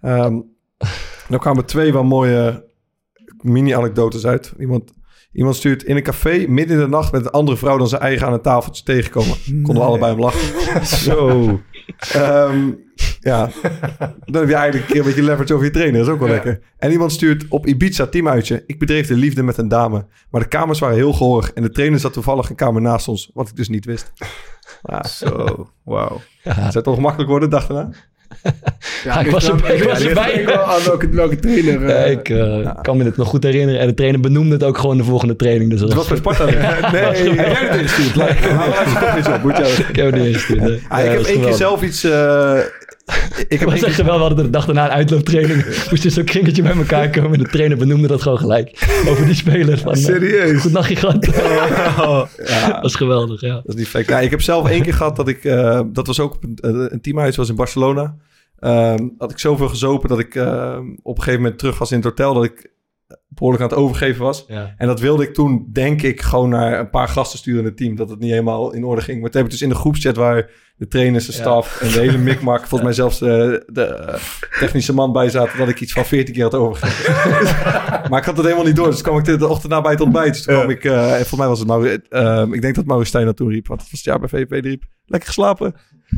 S1: Ehm dan kwamen twee wel mooie mini-anekdotes uit. Iemand, iemand stuurt in een café midden in de nacht met een andere vrouw dan zijn eigen aan een tafeltje tegenkomen. Konden we allebei om lachen.
S3: Zo.
S1: Ehm, ja, dan heb je eigenlijk een keer een beetje leverage over je trainer. Dat is ook wel lekker. En iemand stuurt op Ibiza teamuitje. Ik bedreef de liefde met een dame. Maar de kamers waren heel gehoorig. En de trainer zat toevallig een kamer naast ons. Wat ik dus niet wist. Ja,
S5: Zo, wauw.
S1: zou het ongemakkelijk worden, dacht daarna?
S4: Ja,
S3: ik was er- ik was erbij.
S4: er wel aan welke, welke trainer.
S3: Ja,
S4: eh,
S3: ik eh, kan me dit nog goed herinneren. En de trainer benoemde het ook gewoon de volgende training. Dus dat
S1: Het was bij Sparta. Nee, heb jij het ingestuurd?
S3: Ik heb het niet eens gestuurd, nee.
S1: Ah,
S3: Ja,
S1: ik heb één keer zelf iets... eh, ik heb
S3: echt
S1: keer...
S3: wel, we hadden de dag daarna een uitlooptraining. Moest je zo'n kringetje bij elkaar komen. En de trainer benoemde dat gewoon gelijk. Over die speler. Van, eh,
S5: Serieus?
S3: Goed nachtje gehad.
S1: Ja,
S3: Dat is geweldig, ja.
S1: dat is niet fake. Ja, ik heb zelf één keer gehad dat ik... eh, dat was ook op een, eh, een teamhuis, was in Barcelona. Ehm, had ik zoveel gezopen dat ik eh, op een gegeven moment terug was in het hotel... dat ik behoorlijk aan het overgeven was.
S3: Ja.
S1: En dat wilde ik toen, denk ik, gewoon naar een paar gasten sturen in het team. Dat het niet helemaal in orde ging. Maar toen heb ik dus in de groepschat waar de trainers, de
S3: Ja.
S1: staf en de hele mikmak... volgens mij zelfs de, de eh, technische man bij zaten... dat ik iets van 14 keer had overgegeven. maar ik had het helemaal niet door. Dus kwam ik de, de ochtend na bij het ontbijt. Dus toen kwam ik... eh, en volgens mij was het eh, ik denk dat Mauro Stijn dat toen riep. Want het was het jaar bij die riep. Lekker geslapen.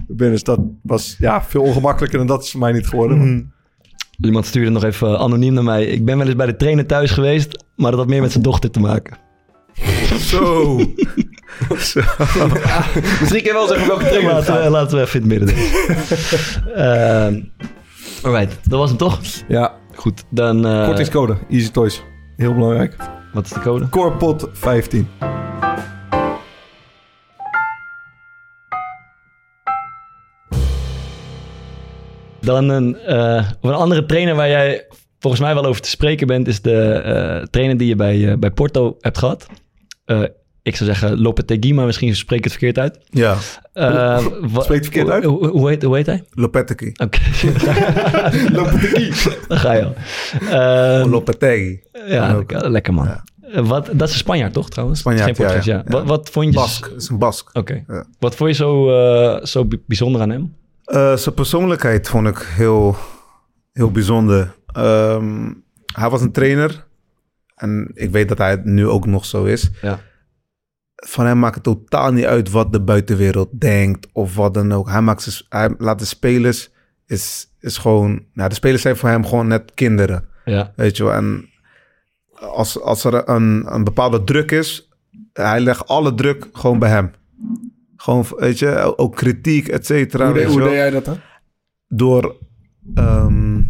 S1: Dus dat was ja, veel ongemakkelijker dan dat is voor mij niet geworden.
S3: Mhm. Iemand stuurde nog even anoniem naar mij. Ik ben wel eens bij de trainer thuis geweest, maar dat had meer met zijn dochter te maken.
S5: Zo. Zo.
S1: Misschien kan je wel zeggen welke trainer
S3: Laten we, laten we even in het midden doen. Ehm, alright, dat was hem toch?
S1: Ja,
S3: Goed, dan... eh,
S1: kortingscode. Easy Toys. Heel belangrijk.
S3: wat is de code?
S1: Corepot 15.
S3: Dan een, eh, een andere trainer waar jij volgens mij wel over te spreken bent... is de eh, trainer die je bij, eh, bij Porto hebt gehad. Eh, ik zou zeggen Lopetegui, maar misschien spreek ik het verkeerd uit.
S5: Ja,
S3: wa-
S1: Spreekt verkeerd uit?
S3: Hoe, hoe, heet, hoe heet hij?
S5: Lopetegui.
S3: Oké. Daar ga je al. Ehm,
S5: Lopetegui.
S3: ja, lekker man.
S5: Ja.
S3: Wat, dat is een Spanjaard toch trouwens?
S5: Spanjaard,
S3: Geen
S5: ja, ja.
S3: Wat, wat vond je...
S5: Bask. is een Bask.
S3: Oké. Wat vond je zo, zo bijzonder aan hem?
S5: Eh, zijn persoonlijkheid vond ik heel, heel bijzonder. Ehm, hij was een trainer. En ik weet dat hij het nu ook nog zo is.
S3: Ja.
S5: Van hem maakt het totaal niet uit wat de buitenwereld denkt of wat dan ook. Hij, maakt hij laat de spelers, is, is gewoon... Nou, de spelers zijn voor hem gewoon net kinderen.
S3: Ja.
S5: Weet je wel. En als, als er een, een bepaalde druk is, hij legt alle druk gewoon bij hem. Gewoon, weet je, ook kritiek, et cetera.
S4: Hoe, hoe deed jij dat dan?
S5: door. ehm,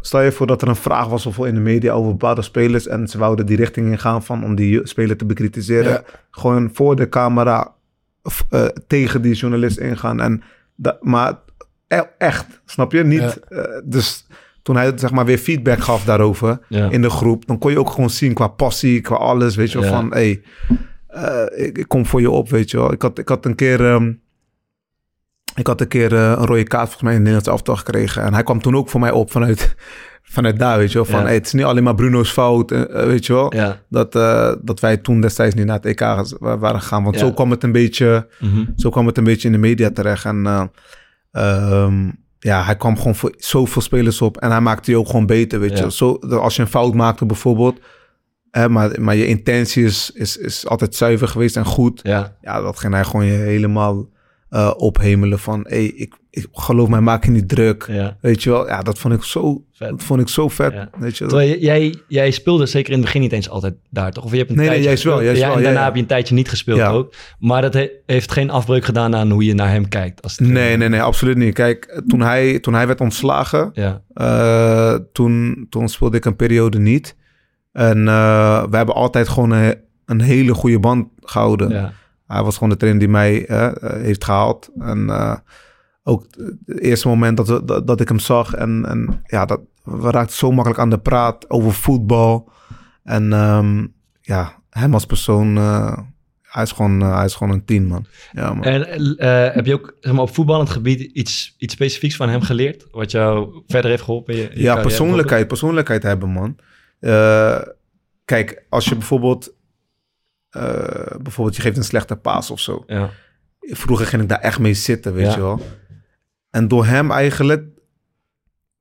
S5: stel je voor dat er een vraag was of in de media over bepaalde spelers. en ze wouden die richting ingaan van om die speler te bekritiseren.
S4: Ja.
S5: Gewoon voor de camera of, eh, tegen die journalist ingaan. En dat, maar e- echt, snap je? Niet. eh, dus toen hij zeg maar weer feedback gaf daarover
S3: Ja.
S5: in de groep. dan kon je ook gewoon zien qua passie, qua alles. Weet je
S3: Ja.
S5: van hé. Hey, ik, ik kom voor je op, weet je wel. Ik had, ik had een keer. ehm, ik had een keer eh, een rode kaart volgens mij in het Nederlands elftal gekregen. En hij kwam toen ook voor mij op vanuit, vanuit daar, weet je wel. Van,
S3: Ja.
S5: hey, het is niet alleen maar Bruno's fout, eh, eh, weet je wel.
S3: Ja.
S5: Dat, eh, dat wij toen destijds niet naar het EK waren gegaan. Want
S3: Ja.
S5: zo kwam het een beetje...
S3: Mhm.
S5: Zo kwam het een beetje in de media terecht. En eh, ehm, ja, hij kwam gewoon voor zoveel spelers op. En hij maakte je ook gewoon beter, weet je. Zo, als je een fout maakte bijvoorbeeld... Hè, maar, maar je intentie is, is, is altijd zuiver geweest en goed.
S3: Ja.
S5: Ja, dat ging hij gewoon je helemaal eh, ophemelen van... Hey, ik, ik geloof mij, maak je niet druk.
S3: ja.
S5: Weet je wel? Ja, dat vond ik zo
S3: Vet.
S5: dat vond ik zo vet.
S3: Ja.
S5: Weet je?
S3: Terwijl jij, jij speelde zeker in het begin niet eens altijd daar, toch? Of je hebt een
S5: Nee, nee,
S3: tijdje
S5: juist wel, juist
S3: ja,
S5: wel,
S3: en
S5: ja,
S3: daarna heb je een tijdje niet gespeeld ook. Maar dat he- heeft geen afbreuk gedaan aan hoe je naar hem kijkt. Als.
S5: Nee, nee, nee, absoluut niet. Kijk, toen hij, toen hij werd ontslagen, eh, toen, toen speelde ik een periode niet. En eh, we hebben altijd gewoon een, een hele goede band gehouden.
S3: ja,
S5: Hij was gewoon de trainer die mij eh, heeft gehaald. En eh, ook het eerste moment dat, we, dat, dat ik hem zag. En, en ja, dat, we raakten zo makkelijk aan de praat over voetbal. En ehm, ja, hem als persoon, hij, is gewoon, hij is gewoon een tien, man. Ja, man.
S3: En heb je ook zeg maar, op voetballend gebied iets, iets specifieks van hem geleerd? Wat jou verder heeft geholpen? in je- in je
S5: Ja, persoonlijkheid, persoonlijkheid hebben, man. Eh, kijk, als je bijvoorbeeld, eh, bijvoorbeeld je geeft een slechte paas of zo.
S3: Ja,
S5: Vroeger ging ik daar echt mee zitten, weet
S3: Ja.
S5: je wel. En door hem eigenlijk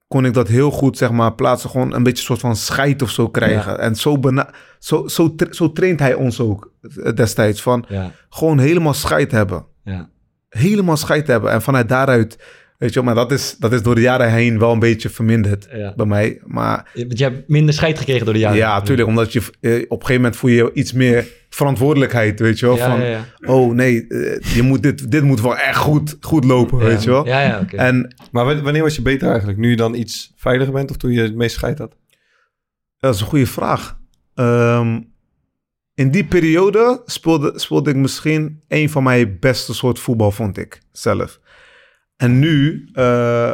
S5: kon ik dat heel goed, zeg maar, plaatsen. Gewoon een beetje een soort van scheid of zo krijgen. En zo, bena- zo, zo, tra- zo traint hij ons ook eh, destijds. Van gewoon helemaal scheid hebben.
S3: ja.
S5: Helemaal scheid hebben. En vanuit daaruit, weet je wel, maar dat is, dat is door de jaren heen wel een beetje verminderd
S3: ja.
S5: bij mij. Maar
S3: Want je hebt minder scheid gekregen door de jaren.
S5: ja, tuurlijk. Omdat je eh, op een gegeven moment voel je iets meer verantwoordelijkheid, weet je wel.
S3: Ja,
S5: van,
S3: ja, ja.
S5: oh nee, eh, je moet dit, dit moet wel echt goed, goed lopen, weet je wel.
S3: Ja, ja, oké.
S5: En
S1: Maar wa- wanneer was je beter eigenlijk? Nu je dan iets veiliger bent of toen je het meest scheid had?
S5: dat is een goede vraag. Ehm, in die periode speelde, speelde ik misschien een van mijn beste soort voetbal, vond ik zelf. En nu, eh,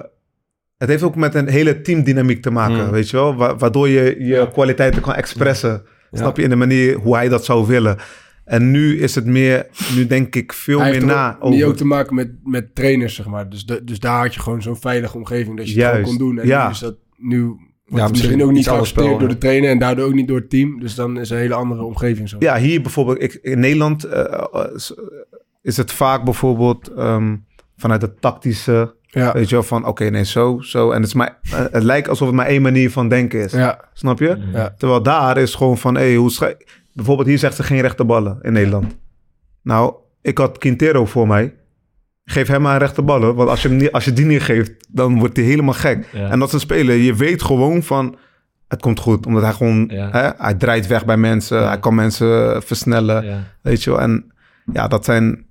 S5: het heeft ook met een hele teamdynamiek te maken,
S1: Mm.
S5: weet je wel. Wa- waardoor je je kwaliteiten kan expressen.
S1: Ja.
S5: Snap je? In de manier hoe hij dat zou willen. En nu is het meer, nu denk ik veel
S4: Hij
S5: meer na over...
S4: ook te maken met, met trainers, zeg maar. Dus, de- dus daar had je gewoon zo'n veilige omgeving dat je het gewoon kon doen. En
S5: ja.
S4: nu is dat nu Wordt
S1: misschien
S4: misschien ook niet geaccepteerd door de trainer en daardoor ook niet door het team. Dus dan is een hele andere omgeving zo.
S5: Ja, hier bijvoorbeeld, ik, in Nederland eh, eh, is- is het vaak bijvoorbeeld ehm, vanuit het tactische,
S4: Ja,
S5: weet je wel, van oké, nee, zo, zo. En het, is maar, het lijkt alsof het maar één manier van denken is.
S4: ja,
S5: Snap je?
S4: ja.
S5: Terwijl daar is gewoon van, hé, hoe schij- Bijvoorbeeld hier zegt ze geen rechte ballen in Nederland. Nou, ik had Quintero voor mij. Geef hem maar rechte ballen, want als je, hem niet, als je die niet geeft, dan wordt hij helemaal gek.
S3: Ja.
S5: En dat is een speler, je weet gewoon van, het komt goed. Omdat hij gewoon,
S3: Ja.
S5: hè, hij draait weg bij mensen,
S3: Ja.
S5: hij kan mensen versnellen,
S3: Ja.
S5: weet je wel. En ja, dat zijn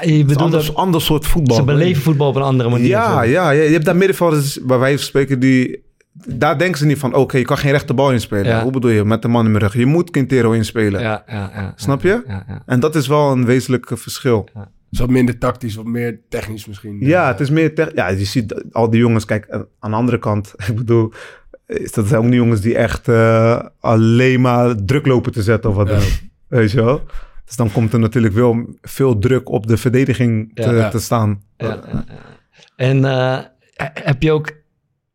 S3: je
S5: een
S3: bedoelt
S5: ander,
S3: dat
S5: ander soort voetbal.
S3: ze beleven voetbal op een andere manier.
S5: Ja, ja, ja, je hebt daar middenvelders waar wij van spreken die... Daar denken ze niet van, oké, je kan geen rechte bal inspelen.
S3: Ja.
S5: Hoe bedoel je? Met de man in mijn rug. Je moet Quintero inspelen.
S3: Ja, ja, ja,
S5: Snap je?
S3: Ja, ja.
S5: En dat is wel een wezenlijk eh, verschil.
S4: Dus wat minder tactisch, wat meer technisch misschien.
S5: Ja, het is meer... tech- Ja, je ziet al die jongens... Kijk, eh, aan de andere kant... Ik bedoel... Is dat zijn ook niet jongens die echt eh, alleen maar druk lopen te zetten of wat dan
S4: Ja.
S5: Weet je wel? Dus dan komt er natuurlijk wel veel druk op de verdediging te,
S3: Ja.
S4: Ja.
S5: te staan.
S3: Ja. En eh, heb je ook...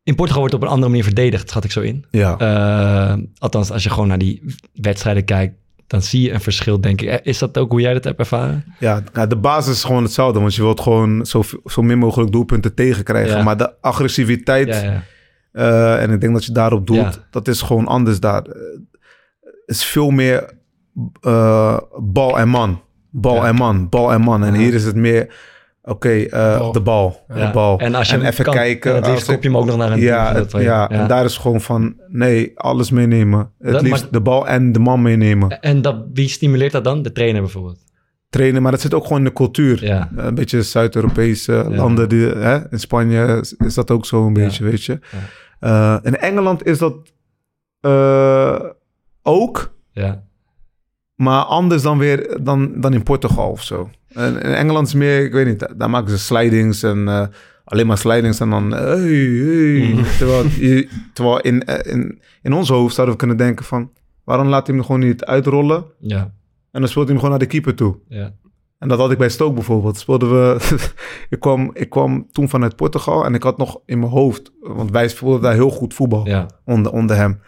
S3: In Portugal wordt op een andere manier verdedigd, schat ik zo in.
S5: Ja.
S3: Eh, althans, als je gewoon naar die wedstrijden kijkt, dan zie je een verschil, denk ik. Eh, Is dat ook hoe jij dat hebt ervaren?
S5: Ja, nou, de basis is gewoon hetzelfde. Want je wilt gewoon zo, zo min mogelijk doelpunten tegenkrijgen.
S3: Ja.
S5: Maar de agressiviteit,
S3: Ja, ja.
S5: en ik denk dat je daarop doelt,
S3: Ja.
S5: dat is gewoon anders daar. Het is veel meer eh, bal en man. Bal
S3: Ja.
S5: en man, bal en man. En
S3: Ja.
S5: hier is het meer, oké, eh, de bal.
S3: Ja.
S5: De bal.
S3: En als je hem
S5: even
S3: kan,
S5: kijken.
S3: En het liefst kop je hem ook nog naar een
S5: ja, ja, en daar is gewoon van, nee, alles meenemen. Het
S3: Dat-
S5: liefst
S3: maar-
S5: de bal en de man meenemen.
S3: En dat, wie stimuleert dat dan? De trainer bijvoorbeeld.
S5: Trainen, maar dat zit ook gewoon in de cultuur.
S3: Ja.
S5: Een beetje Zuid-Europese landen. Die, hè? In Spanje is, is dat ook zo een
S3: Ja.
S5: beetje, weet je. Eh, in Engeland is dat eh, ook,
S3: Ja.
S5: Maar anders dan weer dan, dan in Portugal of zo. En in Engeland is meer, ik weet niet, daar maken ze slidings en eh, alleen maar slidings en dan hey, hey. Terwijl, je, terwijl in, eh, in, in ons hoofd zouden we kunnen denken van, waarom laat hij hem gewoon niet uitrollen
S3: Ja.
S5: en dan speelt hij hem gewoon naar de keeper toe.
S3: Ja.
S5: En dat had ik bij Stoke bijvoorbeeld. Speelden we. ik, kwam, ik kwam toen vanuit Portugal en ik had nog in mijn hoofd. Want wij speelden daar heel goed voetbal
S3: Ja.
S5: onder, onder hem.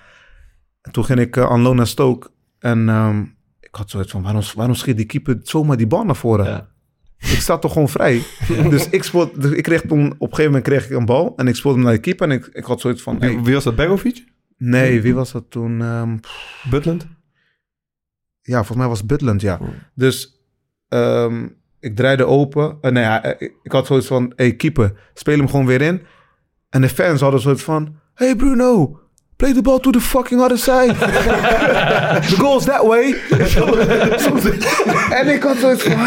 S5: En toen ging ik uh, aan loon naar Stoke. En ehm, ik had zoiets van: waarom, waarom schiet die keeper zomaar die bal naar voren?
S3: Ja.
S5: Ik sta toch gewoon vrij. dus ik, speelde, dus ik kreeg toen. Op een gegeven moment kreeg ik een bal. En ik speelde hem naar de keeper. En ik, ik had zoiets van:
S1: Wie,
S5: hey,
S1: wie was dat? Begovic?
S5: nee, wie was dat toen? Ehm,
S1: Butland?
S5: Ja, volgens mij was Butland, ja.
S1: Oh.
S5: Dus ehm, ik draaide open. Eh, nee, ja, ik, ik had zoiets van, hey, keeper, speel hem gewoon weer in. En de fans hadden zoiets van, hey Bruno, play the ball to the fucking other side. the goal's that way. en ik had zoiets van,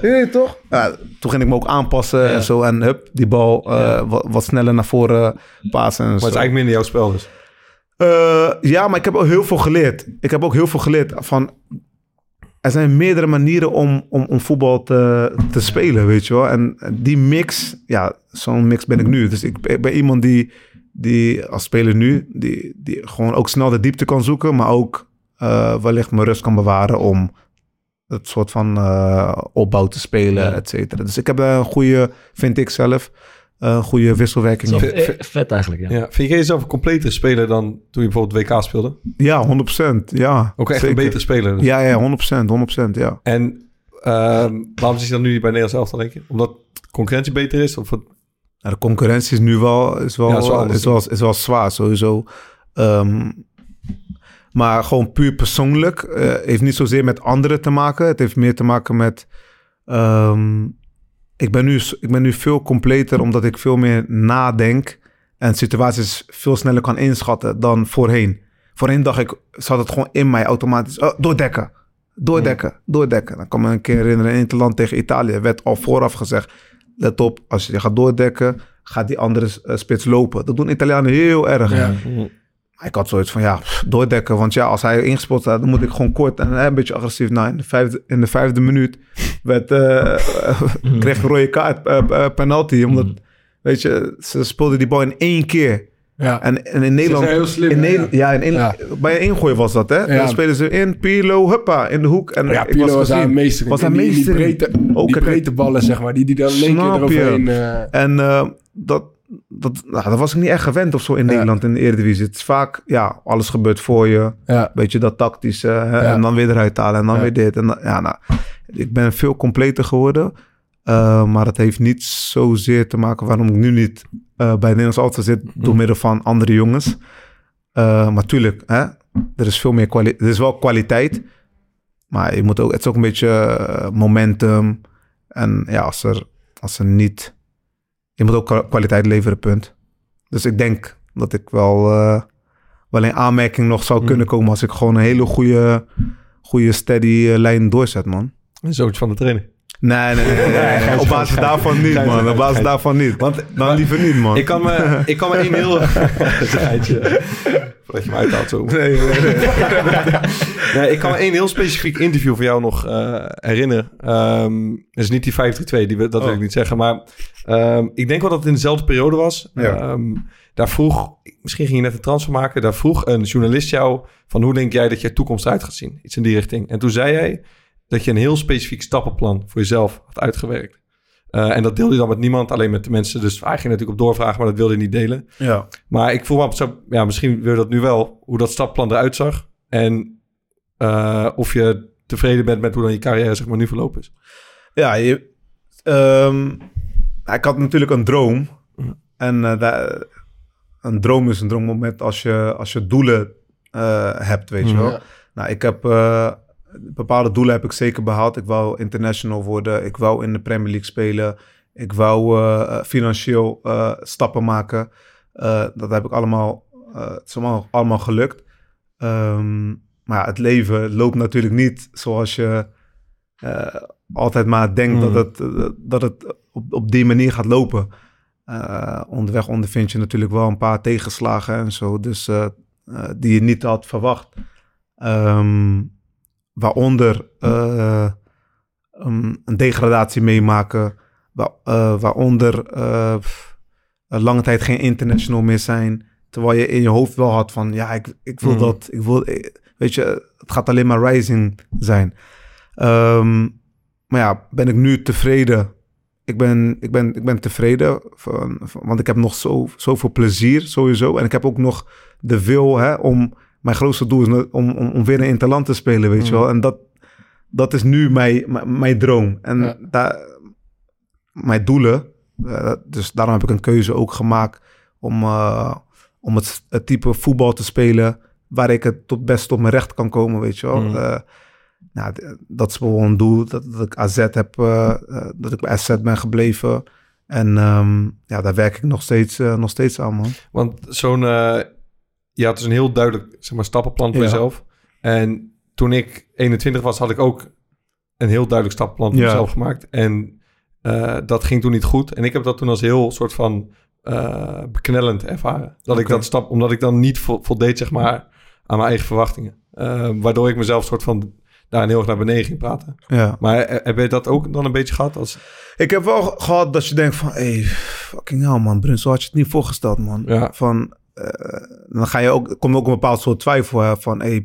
S5: weet toch? Ja, toen ging ik me ook aanpassen en zo. En hup, die bal eh, wat, wat sneller naar voren passen en
S1: Maar
S5: zo.
S1: het is eigenlijk minder jouw spel dus.
S5: Eh, ja, maar ik heb ook heel veel geleerd. Ik heb ook heel veel geleerd van... Er zijn meerdere manieren om, om, om voetbal te, te spelen, weet je wel. En die mix, ja, zo'n mix ben ik nu. Dus ik, ik ben iemand die, die als speler nu... Die, die gewoon ook snel de diepte kan zoeken... maar ook eh, wellicht mijn rust kan bewaren om het soort van eh, opbouw te spelen,
S3: Ja.
S5: et cetera. Dus ik heb een goede, vind ik zelf, een goede wisselwerking.
S3: Zo,
S1: Ve-
S3: eh,
S1: ve-
S3: vet eigenlijk, ja.
S1: Ja. Vind jij jezelf een completere speler dan toen je bijvoorbeeld WK speelde?
S5: Ja, 100%. Ja,
S1: Ook echt
S5: zeker.
S1: een betere speler. dus.
S5: Ja, ja, 100%, 100%, ja.
S1: En ehm, waarom zit je dan nu niet bij Nederlands elftal, denk je? Omdat concurrentie beter is? Of wat?
S5: Nou, de concurrentie is nu wel, is wel,
S1: Ja, is wel
S5: is wel, is wel zwaar, sowieso. Ehm, maar gewoon puur persoonlijk. eh, heeft niet zozeer met anderen te maken. Het heeft meer te maken met... ehm, ik, ben nu, ik ben nu veel completer omdat ik veel meer nadenk... en situaties veel sneller kan inschatten dan voorheen. Voorheen dacht ik, zat het gewoon in mij automatisch... oh, doordekken, doordekken, doordekken. Dan kan me een keer herinneren in het land tegen Italië... werd al vooraf gezegd... let op, als je gaat doordekken... gaat die andere eh, spits lopen. Dat doen Italianen heel erg.
S4: Ja.
S5: Ik had zoiets van, ja, doordekken. Want ja, als hij ingespeeld staat, dan moet ik gewoon kort en een beetje agressief. Nou, in de vijfde, in de vijfde minuut werd, eh, kreeg een rode kaart, penalty. Omdat, weet je, ze speelden die bal in één keer.
S4: Ja.
S5: En, en in Nederland...
S4: zijn heel slim,
S5: in? Nederland ja, in, in,
S4: Ja.
S5: bij een ingooi was dat, hè?
S4: Ja.
S5: Dan spelen ze in, Pirlo, huppa, in de hoek. En
S4: Ja,
S5: ik
S4: Pilo was daar meester.
S5: Was daar meester
S4: die
S5: in.
S4: breedte,
S5: Ook
S4: die
S5: kijk,
S4: breedte ballen, zeg maar. Die die dan keer
S5: Snap je?
S4: eroverheen... eh,
S5: En eh, dat, dat, nou, dat was ik niet echt gewend of zo in
S4: Ja.
S5: Nederland in de Eredivisie. Het is vaak, ja, alles gebeurt voor je.
S4: Ja.
S5: Beetje dat tactische. Hè,
S4: Ja.
S5: En dan weer eruit halen en dan
S4: Ja.
S5: weer dit. En dan, ja, nou, ik ben veel completer geworden. Eh, maar dat heeft niet zozeer te maken waarom ik nu niet eh, bij het Nederlands Elftal zit. Door middel van andere jongens. Eh, maar tuurlijk, hè, er is veel meer kwaliteit. Er is wel kwaliteit. Maar je moet ook, het is ook een beetje momentum. En ja, als er, als er niet... Je moet ook kwa- kwaliteit leveren, punt. Dus ik denk dat ik wel, wel in aanmerking nog zou kunnen komen... als ik gewoon een hele goede, goede steady lijn doorzet, man.
S1: Zoontje van de trainer.
S5: Nee, nee, nee. nee, nee, nee. Op basis daarvan niet, man. Op basis daarvan niet.
S1: Want
S5: Dan liever niet, man.
S1: ik kan me, ik kan me één heel... Geitje. Voordat je me uithaalt zo.
S5: Nee, nee, nee.
S1: Nee, ik kan me één heel specifiek interview van jou nog eh, herinneren. Ehm dat is niet die 532, die, dat wil
S5: Oh.
S1: ik niet zeggen. Maar ehm, ik denk wel dat het in dezelfde periode was.
S5: Ja.
S1: Ehm, daar vroeg, misschien ging je net een transfer maken. Daar vroeg een journalist jou van hoe denk jij dat je toekomst eruit gaat zien? Iets in die richting. En toen zei jij dat je een heel specifiek stappenplan voor jezelf had uitgewerkt. Eh, en dat deelde je dan met niemand, alleen met de mensen. Dus hij ging natuurlijk op doorvragen, maar dat wilde je niet delen.
S5: Ja.
S1: Maar ik voel me op zo, ja, misschien wil je dat nu wel, hoe dat stappenplan eruit zag. En eh, of je tevreden bent met hoe dan je carrière zeg maar nu verlopen is.
S5: Ja, je, ehm, ik had natuurlijk een droom. En eh, een droom is een droommoment als je, als je doelen eh, hebt, weet je wel.
S4: Ja.
S5: Nou, ik heb eh, bepaalde doelen heb ik zeker behaald. Ik wou international worden. Ik wou in de Premier League spelen. Ik wou eh, financieel eh, stappen maken. Eh, dat heb ik allemaal, eh, het is allemaal, allemaal gelukt. Ehm, maar ja, het leven loopt natuurlijk niet zoals je eh, altijd maar denkt
S1: Mm.
S5: dat het, eh, dat het op, op die manier gaat lopen. Eh, onderweg ondervind je natuurlijk wel een paar tegenslagen en zo. Dus eh, eh, die je niet had verwacht. Ehm, waaronder eh, een, een degradatie meemaken. Wa- eh, waaronder eh, lange tijd geen international meer zijn. Terwijl je in je hoofd wel had van ja, ik, ik wil
S1: Mm.
S5: dat. Ik wil, weet je, het gaat alleen maar rising zijn. Ehm, maar ja, ben ik nu tevreden? Ik ben, ik ben, ik ben tevreden, van, van- want ik heb nog zo, zoveel plezier sowieso. En ik heb ook nog de wil hè, om... Mijn grootste doel is om, om, om weer een interland te spelen, weet je
S1: Mm.
S5: wel. En dat, dat is nu mijn, mijn, mijn droom. En
S4: Ja.
S5: daar, mijn doelen, eh, dus daarom heb ik een keuze ook gemaakt om, eh, om het, het type voetbal te spelen waar ik het tot best op mijn recht kan komen, weet je wel.
S1: Mm.
S5: Eh, nou, dat is bijvoorbeeld een doel, dat, dat ik AZ heb, dat ik bij AZ ben gebleven. En ehm, ja, daar werk ik nog steeds, nog steeds aan, man.
S1: Want zo'n, je had dus een heel duidelijk zeg maar, stappenplan voor
S5: Ja.
S1: jezelf. En toen ik 21 was, had ik ook een heel duidelijk stappenplan voor
S5: Ja.
S1: mezelf gemaakt. En eh, dat ging toen niet goed. En ik heb dat toen als heel soort van eh, beknellend ervaren. Dat ik dat stap, omdat ik dan niet vo- voldeed zeg maar aan mijn eigen verwachtingen. Eh, waardoor ik mezelf soort van daar heel erg naar beneden ging praten.
S5: Ja.
S1: Maar heb je dat ook dan een beetje gehad? Als,
S5: Ik heb wel gehad dat je denkt van, hey, fucking hell man, Brun, zo had je het niet voorgesteld, man.
S1: Ja.
S5: Van, dan ga je ook, komt ook een bepaald soort twijfel van, hey,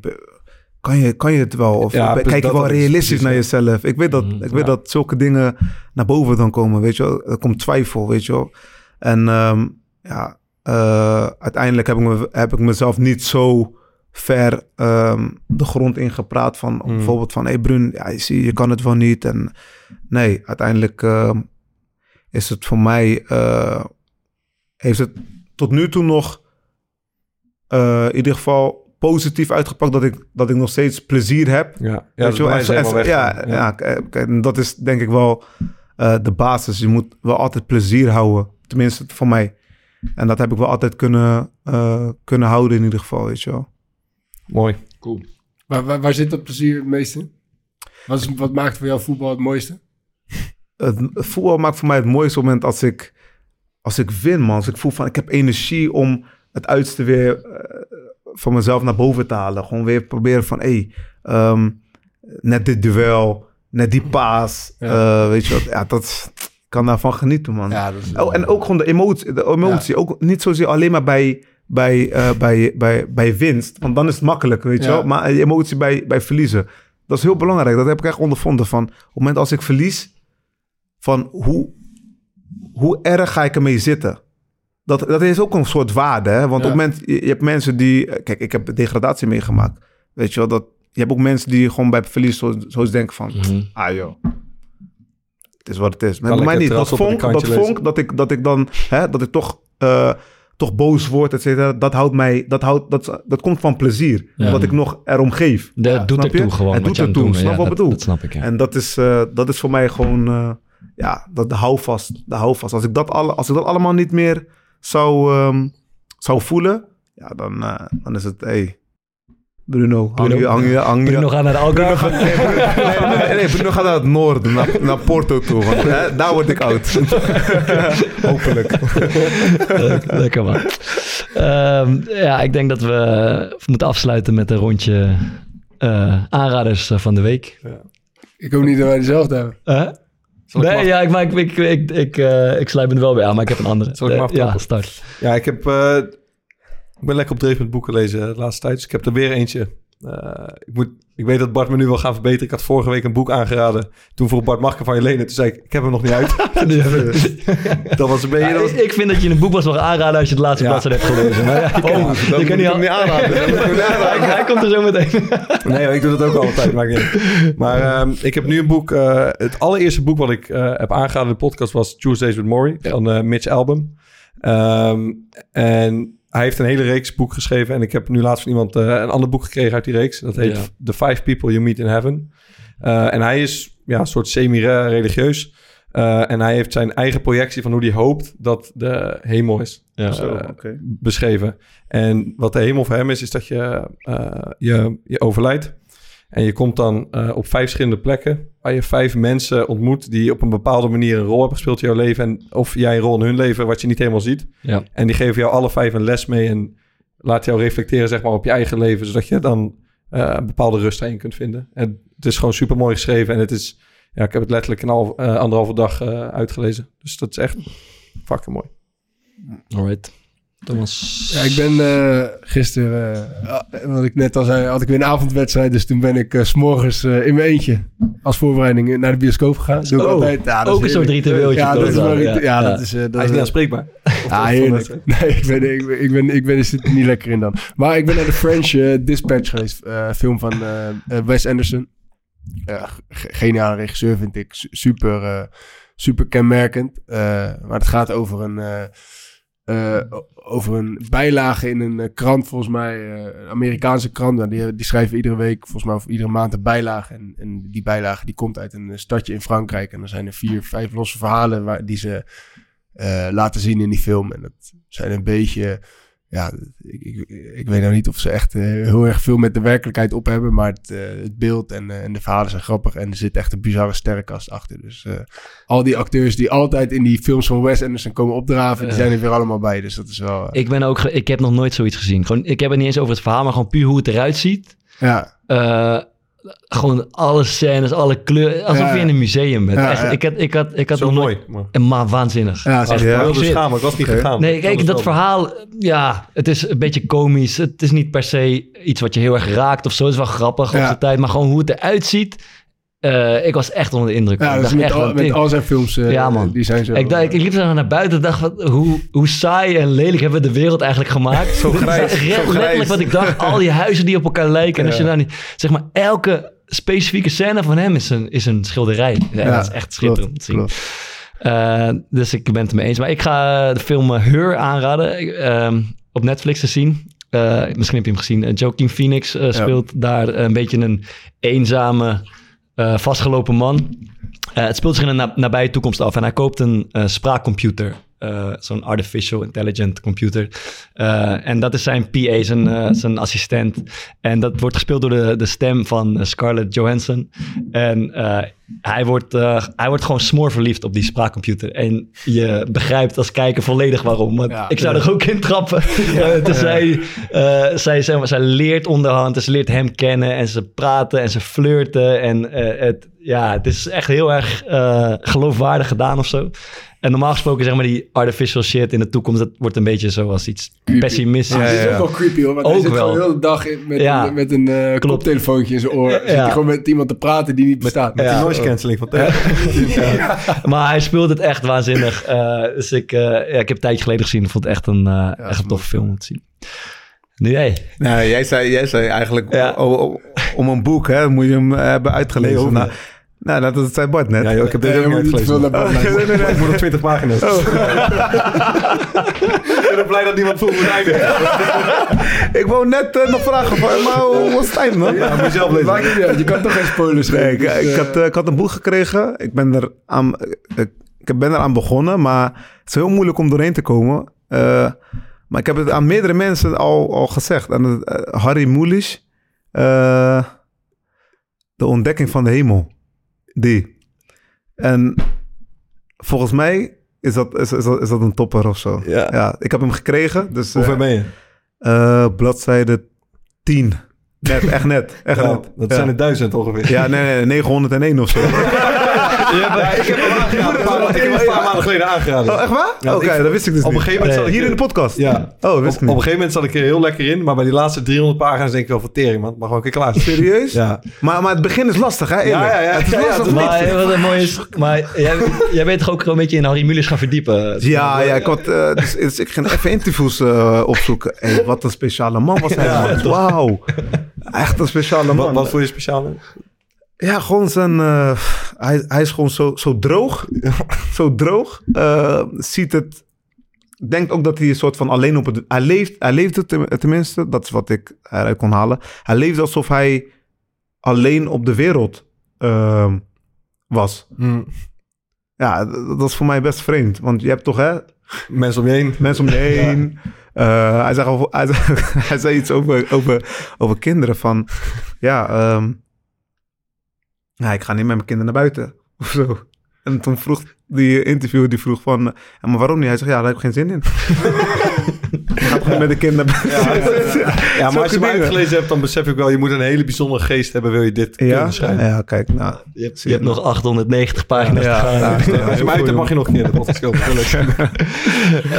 S5: kan je, kan je het wel? Of
S1: Ja,
S5: kijk je wel realistisch naar jezelf? Ik weet dat,
S3: Mhm,
S5: ik weet
S1: ja.
S5: dat zulke dingen naar boven dan komen, weet je wel. Er komt twijfel, weet je wel. En ehm, ja, eh, uiteindelijk heb ik, me, heb ik mezelf niet zo ver ehm, de grond ingepraat van
S1: Mm.
S5: bijvoorbeeld van, hey Brun, ja, je, zie, je kan het wel niet. En nee, uiteindelijk ehm, is het voor mij, eh, heeft het tot nu toe nog eh, in ieder geval positief uitgepakt dat ik, dat ik nog steeds plezier heb.
S1: ja, ja,
S5: Weet
S1: dat
S5: je wel, ja, ja. en dat is denk ik wel eh, de basis. Je moet wel altijd plezier houden, tenminste voor mij. En dat heb ik wel altijd kunnen, eh, kunnen houden in ieder geval, weet je wel.
S1: Mooi.
S4: Waar, waar, waar zit dat plezier het meest in? Wat, is, wat maakt voor jou voetbal het mooiste?
S5: het voetbal maakt voor mij het mooiste moment als ik, als ik win, man. Als ik voel van, ik heb energie om het uitste weer eh, van mezelf naar boven te halen. Gewoon weer proberen van, hé, hey, ehm, net dit duel, net die paas.
S4: Ja.
S5: eh, weet je wat, ja, dat ik kan daarvan genieten, man.
S4: Ja, dat is,
S5: Oh, en ook gewoon de emotie. De emotie. Ook niet zozeer alleen maar bij, bij, eh, bij, bij, bij winst. Want dan is het makkelijk, weet je wel. Maar emotie bij, bij verliezen. Dat is heel belangrijk. Dat heb ik echt ondervonden. Van, op het moment als ik verlies... van hoe, hoe erg ga ik ermee zitten? Dat, dat is ook een soort waarde. Hè? Want
S4: Ja.
S5: op moment, je je hebt mensen die... Kijk, ik heb degradatie meegemaakt. Weet je wel, dat, je hebt ook mensen die gewoon bij verlies zo, zo eens denken van...
S3: Mhm.
S5: Ah joh, het is wat het is. Maar bij mij niet. Dat vonk, dat, vonk dat, ik, dat ik dan... Hè, dat ik toch, eh, toch boos word, et cetera. Dat houdt mij... Dat, houdt, dat, dat komt van plezier.
S3: Ja.
S5: Wat ik nog erom geef.
S3: Dat doet
S5: je?
S3: ertoe gewoon.
S5: Het doet
S3: doen bent.
S5: snap wat ik bedoel?
S3: dat snap ik, ja.
S5: En dat is, eh, dat is voor mij gewoon, eh, ja, dat de houvast. De houvast. Als ik dat, alle, als ik dat allemaal niet meer zou, ehm, zou voelen, ja, dan, eh, dan is het, hey, Bruno, hang
S3: Bruno?
S5: je, hang je, hang je.
S3: Bruno gaat naar de Algarve.
S5: Nee, Bruno, nee, nee, nee, Bruno gaat naar het noorden, naar, naar Porto toe. Want hè, daar word ik oud. Hopelijk.
S3: Lekker man. Ehm, ja, ik denk dat we moeten afsluiten met een rondje eh, aanraders eh, van de week.
S4: Ik hoop niet dat wij dezelfde hebben.
S3: Huh? Nee, ja, ik, maar ik, ik, ik, ik, eh, ik sluit me er wel bij aan, maar ik heb een andere.
S1: Zal ik hem
S3: Eh, ja, start.
S1: Ja, ik heb... eh, ik ben lekker op dreef met boeken lezen eh, de laatste tijd. Dus ik heb er weer eentje. Eh, ik, moet, ik weet dat Bart me nu wil gaan verbeteren. Ik had vorige week een boek aangeraden. Toen vroeg Bart, mag ik van je lenen? Toen zei ik, ik heb hem nog niet uit. dat was een beetje...
S3: Ja,
S1: dat was-
S3: ik, ik vind dat je een boek was mag aanraden als je het laatste
S1: Ja.
S3: bladzijde hebt gelezen. Maar ja, je kan,
S5: Oh,
S3: kan niet
S5: ik
S3: al-
S5: niet aanraden. Ik niet
S3: hij, hij komt er zo meteen.
S1: Nee, ik doe dat ook altijd. Uit. Maar ehm, ik heb nu een boek. eh, het allereerste boek wat ik eh, heb aangeraden in de podcast was Tuesdays with Maury van Mitch Album. Ehm, en hij heeft een hele reeks boek geschreven. En ik heb nu laatst van iemand eh, een ander boek gekregen uit die reeks. Dat heet
S3: Ja.
S1: The Five People You Meet in Heaven. Eh, en hij is ja, een soort semi-religieus. Eh, en hij heeft zijn eigen projectie van hoe hij hoopt dat de hemel is
S3: Ja.
S5: Zo,
S1: beschreven. En wat de hemel voor hem is, is dat je, eh, je, je overlijdt. En je komt dan eh, op vijf verschillende plekken waar je vijf mensen ontmoet die op een bepaalde manier een rol hebben gespeeld in jouw leven. En of jij een rol in hun leven wat je niet helemaal ziet.
S3: Ja.
S1: En die geven jou alle vijf een les mee en laat jou reflecteren zeg maar, op je eigen leven. Zodat je dan eh, een bepaalde rust daarin kunt vinden. En het is gewoon super mooi geschreven. En het is, ja, ik heb het letterlijk een half, eh, anderhalve dag uitgelezen. Dus dat is echt fucking mooi.
S3: Alright. Thomas.
S4: Ja, ik ben eh, gisteren, eh, wat ik net al zei, had ik weer een avondwedstrijd. Dus toen ben ik s s'morgens eh, in mijn eentje als voorbereiding naar de bioscoop gegaan. Doe ik
S3: Oh,
S4: altijd. Ja, dat
S3: ook
S4: is
S3: een soort ritueeltje
S4: Ja, dat is wel
S3: ja.
S4: ja,
S3: Ja.
S4: dat is... eh, dat
S1: Hij is niet aanspreekbaar.
S4: Ja, heerlijk. Nee, ik ben, ik, ben, ik, ben, ik ben er niet lekker in dan. Maar ik ben naar de French Dispatch geweest. eh, film van Wes Anderson. Ja, geniale regisseur vind ik. Su- Super, eh, super kenmerkend. Eh, maar het gaat over een, eh, eh, over een bijlage in een eh, krant, volgens mij. eh, een Amerikaanse krant. Nou, die, die schrijven iedere week, volgens mij, of iedere maand een bijlage. En, en die bijlage die komt uit een eh, stadje in Frankrijk. En er zijn er vier, vijf losse verhalen waar, die ze eh, laten zien in die film. En dat zijn een beetje. Ja, ik, ik, ik weet nou niet of ze echt eh, heel erg veel met de werkelijkheid op hebben. Maar het, eh, het beeld en, eh, en de verhalen zijn grappig. En er zit echt een bizarre sterrenkast achter. Dus al die acteurs die altijd in die films van Wes Anderson komen opdraven, die zijn er weer allemaal bij. Dus dat is wel.
S3: Ik ben ook, ik heb nog nooit zoiets gezien. Gewoon, ik heb het niet eens over het verhaal, maar gewoon puur hoe het eruit ziet.
S4: ja,
S3: Eh, gewoon alle scènes, alle kleuren. Alsof
S4: Ja,
S3: je in een museum bent.
S4: Ja,
S3: Echt,
S4: ja.
S3: Ik had, ik had, ik had
S1: Zo
S3: nog
S1: mooi.
S3: nooit...
S1: Maar...
S3: En maar waanzinnig.
S4: ja, zeg,
S1: Ik
S5: Ja.
S1: wilde
S3: Ik-
S1: maar ik was niet gegaan.
S3: Nee, kijk, dat
S1: wel.
S3: verhaal, ja, het is een beetje komisch. Het is niet per se iets wat je heel erg raakt of zo. Het is wel grappig op zijn tijd. Maar gewoon hoe het eruit ziet, eh, ik was echt onder de indruk.
S4: ja,
S3: ik
S4: dat is
S3: dacht
S4: met,
S3: echt,
S4: al, met al zijn films. eh,
S3: Ja, man.
S4: Die zijn zo.
S3: Ik, dacht, ik liep zo naar buiten en dacht, wat, hoe, hoe saai en lelijk hebben we de wereld eigenlijk gemaakt?
S5: Zo
S3: Dit is
S5: grijs,
S3: letterlijk wat ik dacht. Al die huizen die op elkaar lijken. En als je daar niet, zeg maar, elke specifieke scène van hem is een, is een schilderij. Ja,
S4: Ja,
S3: dat is echt schitterend
S4: klopt,
S3: te zien.
S4: klopt.
S3: Eh, dus ik ben het ermee eens. Maar ik ga de film Her aanraden. Ik, ehm, op Netflix te zien. Eh, misschien heb je hem gezien. Uh, Joaquin Phoenix eh, speelt daar een beetje een eenzame, eh, vastgelopen man. Eh, het speelt zich in na- nabije toekomst af. En hij koopt een eh, spraakcomputer. Eh, Zo'n artificial intelligent computer. Eh, en dat is zijn PA, zijn, eh, zijn assistent. En dat wordt gespeeld door de, de stem van Scarlett Johansson. En hij, wordt, hij wordt gewoon smoorverliefd op die spraakcomputer. En je begrijpt als kijker volledig waarom. Want
S4: Ja.
S3: ik zou er ook in trappen. Dus zij, zij, zeg maar, zij leert onderhand. En ze leert hem kennen. En ze praten en ze flirten. En het, ja, het is echt heel erg geloofwaardig gedaan of zo. En normaal gesproken, zeg maar, die artificial shit in de toekomst, dat wordt een beetje zoals iets
S4: Creepy.
S3: pessimistisch.
S4: Ja,
S5: Ja,
S4: het is ook wel creepy hoor. Want
S3: Ook
S4: hij zit
S3: wel.
S4: gewoon de hele dag in- met,
S3: Ja.
S4: een, met een eh koptelefoontje in zijn oor. Zit hij gewoon met iemand te praten die niet bestaat.
S1: Met
S3: Ja.
S1: die noise cancelling van.
S3: Maar hij speelt het echt waanzinnig. Eh, dus ik, eh, ja, ik heb een tijdje geleden gezien. Ik vond het echt een, eh, echt een toffe film om te zien. Nu jij.
S5: Nou, jij zei, jij zei eigenlijk
S3: Ja.
S5: o- o- om een boek, hè, moet je hem hebben uitgelezen.
S1: Nee,
S5: nou, nou, dat, dat zei Bart net.
S1: Ja, joh, ik heb
S4: Nee,
S1: deze ook
S4: je
S1: niet
S4: luisteren.
S1: Ik moet op 20 pagina's. ik ben blij dat niemand voelt moet eindigen.
S5: Ik wou net eh, nog vragen, van, maar hoe was het eind, man?
S1: Ja, moet je zelf lezen.
S4: Je kan toch geen spoilers
S5: Nee,
S4: geven.
S5: ik,
S4: dus,
S5: ik,
S4: eh,
S5: had, eh, ik had een boek gekregen. Ik ben er aan, ik, ik ben eraan begonnen, maar het is heel moeilijk om doorheen te komen. Eh, maar ik heb het aan meerdere mensen al, al gezegd. En, eh, Harry Mulisch, eh, De ontdekking van de hemel. Die. En volgens mij is dat, is, is dat, is dat een topper of zo.
S1: Ja.
S5: ik heb hem gekregen. Dus,
S1: Hoe
S5: eh,
S1: ver ben je?
S5: eh, bladzijde 10. Net, echt net. Echt
S1: Ja,
S5: net.
S1: dat
S5: Ja.
S1: zijn er duizend ongeveer.
S5: Ja, nee, nee, 901 of zo.
S1: Ja, ik heb hem aangeraden. Een paar- ik heb hem een paar maanden geleden aangeraden.
S5: Oh, echt waar?
S1: Ja,
S5: Oké,
S1: ik-
S5: dat wist ik dus
S1: op een
S5: niet.
S1: gegeven moment zat ik
S5: Hier in de podcast?
S1: Ja.
S5: Oh,
S1: Op,
S5: wist
S1: op
S5: ik
S1: een
S5: niet.
S1: gegeven moment zat ik er heel lekker in, maar bij die laatste 300 pagina's denk ik wel vertering, man. Maar gewoon een keer klaar. zijn.
S5: Serieus?
S1: Ja.
S5: Maar, maar het begin is lastig, hè? eerlijk?
S1: Ja, ja, ja.
S5: Het is
S1: Ja, ja,
S5: lastig. niet?
S3: Maar wat een mooi is, maar jij, jij bent toch ook gewoon een beetje in Harry Mulisch gaan verdiepen?
S5: Ja, ja, ik, had, eh, dus, dus ik ging even interviews eh, opzoeken. Hey, wat een speciale man was hij, man. Wauw. Echt een speciale
S1: Wat,
S5: man.
S1: wat voor je speciaal?
S5: Ja, gewoon zijn... eh, hij, hij is gewoon zo, zo droog. zo droog. Eh, ziet het... Denkt ook dat hij een soort van alleen op het... Hij leeft, hij leeft het ten- tenminste. Dat is wat ik eruit kon halen. Hij leeft alsof hij alleen op de wereld ehm, was. Ja, dat, dat is voor mij best vreemd. Want je hebt toch, hè,
S1: Mensen om je heen.
S5: mensen om je heen. Eh, hij, zei, hij, zei, hij zei iets over, over, over kinderen van... Ja, ehm, ja, ik ga niet met mijn kinderen naar buiten. Of zo. En toen vroeg die interviewer, die vroeg van... "Ja, maar waarom niet? Hij zegt, ja, daar heb ik geen zin in. Gaat gewoon met de kinderen naar
S1: Ja, ja, ja. maar als je
S5: dingen.
S1: uitgelezen hebt, dan besef ik wel, je moet een hele bijzondere geest hebben, wil je dit
S5: Ja,
S1: kunnen schrijven.
S5: ja, kijk, nou...
S3: Je hebt, je hebt nog 890 pagina's
S5: Ja,
S3: te gaan.
S5: ja,
S1: Als je hem uit hebt, mag je nog een keer de podcast.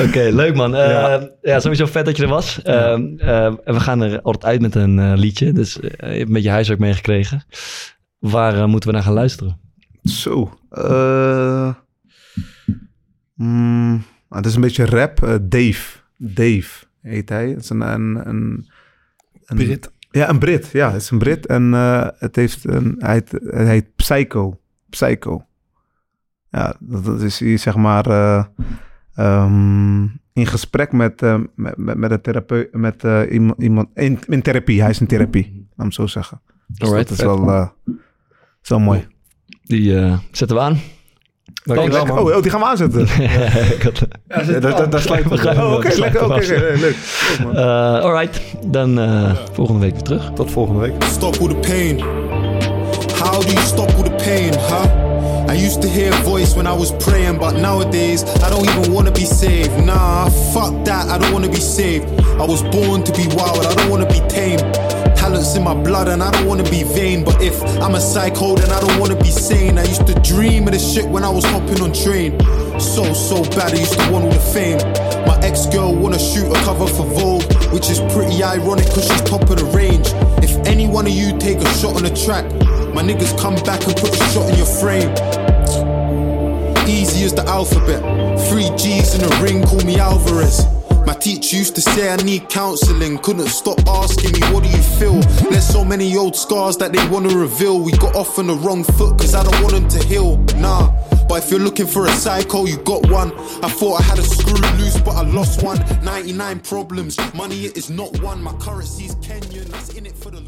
S3: Oké, leuk man. Eh,
S1: Ja.
S3: ja. sowieso vet dat je er was. Ehm, ehm, en we gaan er altijd uit met een eh, liedje. Dus eh, je hebt een beetje huiswerk meegekregen. Waar eh, moeten we naar gaan luisteren?
S5: Zo. eh mm, nou, het is een beetje rap. Eh, Dave. Dave heet hij. Het is een... een, een, een
S1: Brit.
S5: Ja, een Brit. Ja, het is een Brit. En eh, het heeft een, hij, heet, hij heet Psycho. Psycho. Ja, dat, dat is hij zeg maar... eh, ehm, in gesprek met, eh, met, met, met een therapeut, met eh, iemand, iemand in, in therapie. Hij is in therapie, laat me het zo zeggen. Dus
S3: Alright,
S5: dat is wel, is wel mooi.
S3: Die eh, zetten we aan.
S1: Dankjewel, man.
S5: Oh, oh, die gaan we aanzetten.
S3: Ik had-
S1: Ja, daar, sluit
S3: We gaan-
S5: Oh, oké, lekker. Oké, leuk.
S3: Eh, alright, dan eh, volgende week weer terug.
S1: Tot volgende week.
S7: stop all the pain? How do you stop all the pain, huh? I used to hear a voice when I was praying, but nowadays I don't even wanna be saved. Nah, fuck that, I don't wanna be saved. I was born to be wild, I don't wanna be tame. Talents in my blood, and I don't wanna be vain. But if I'm a psycho, then I don't wanna be sane. I used to dream of this shit when I was hopping on train. So, so bad, I used to want all the fame. My ex girl wanna shoot a cover for Vogue, which is pretty ironic cause she's top of the range. If any one of you take a shot on the track, my niggas come back and put a shot in your frame. Easy as the alphabet. Three G's in the ring, call me Alvarez. My teacher used to say I need counseling. Couldn't stop asking me, what do you feel? There's so many old scars that they wanna reveal. We got off on the wrong foot, cause I don't want them to heal. Nah. But if you're looking for a psycho, you got one. I thought I had a screw loose, but I lost one. 99 problems, money it is not one. My currency's Kenyan, that's in it for the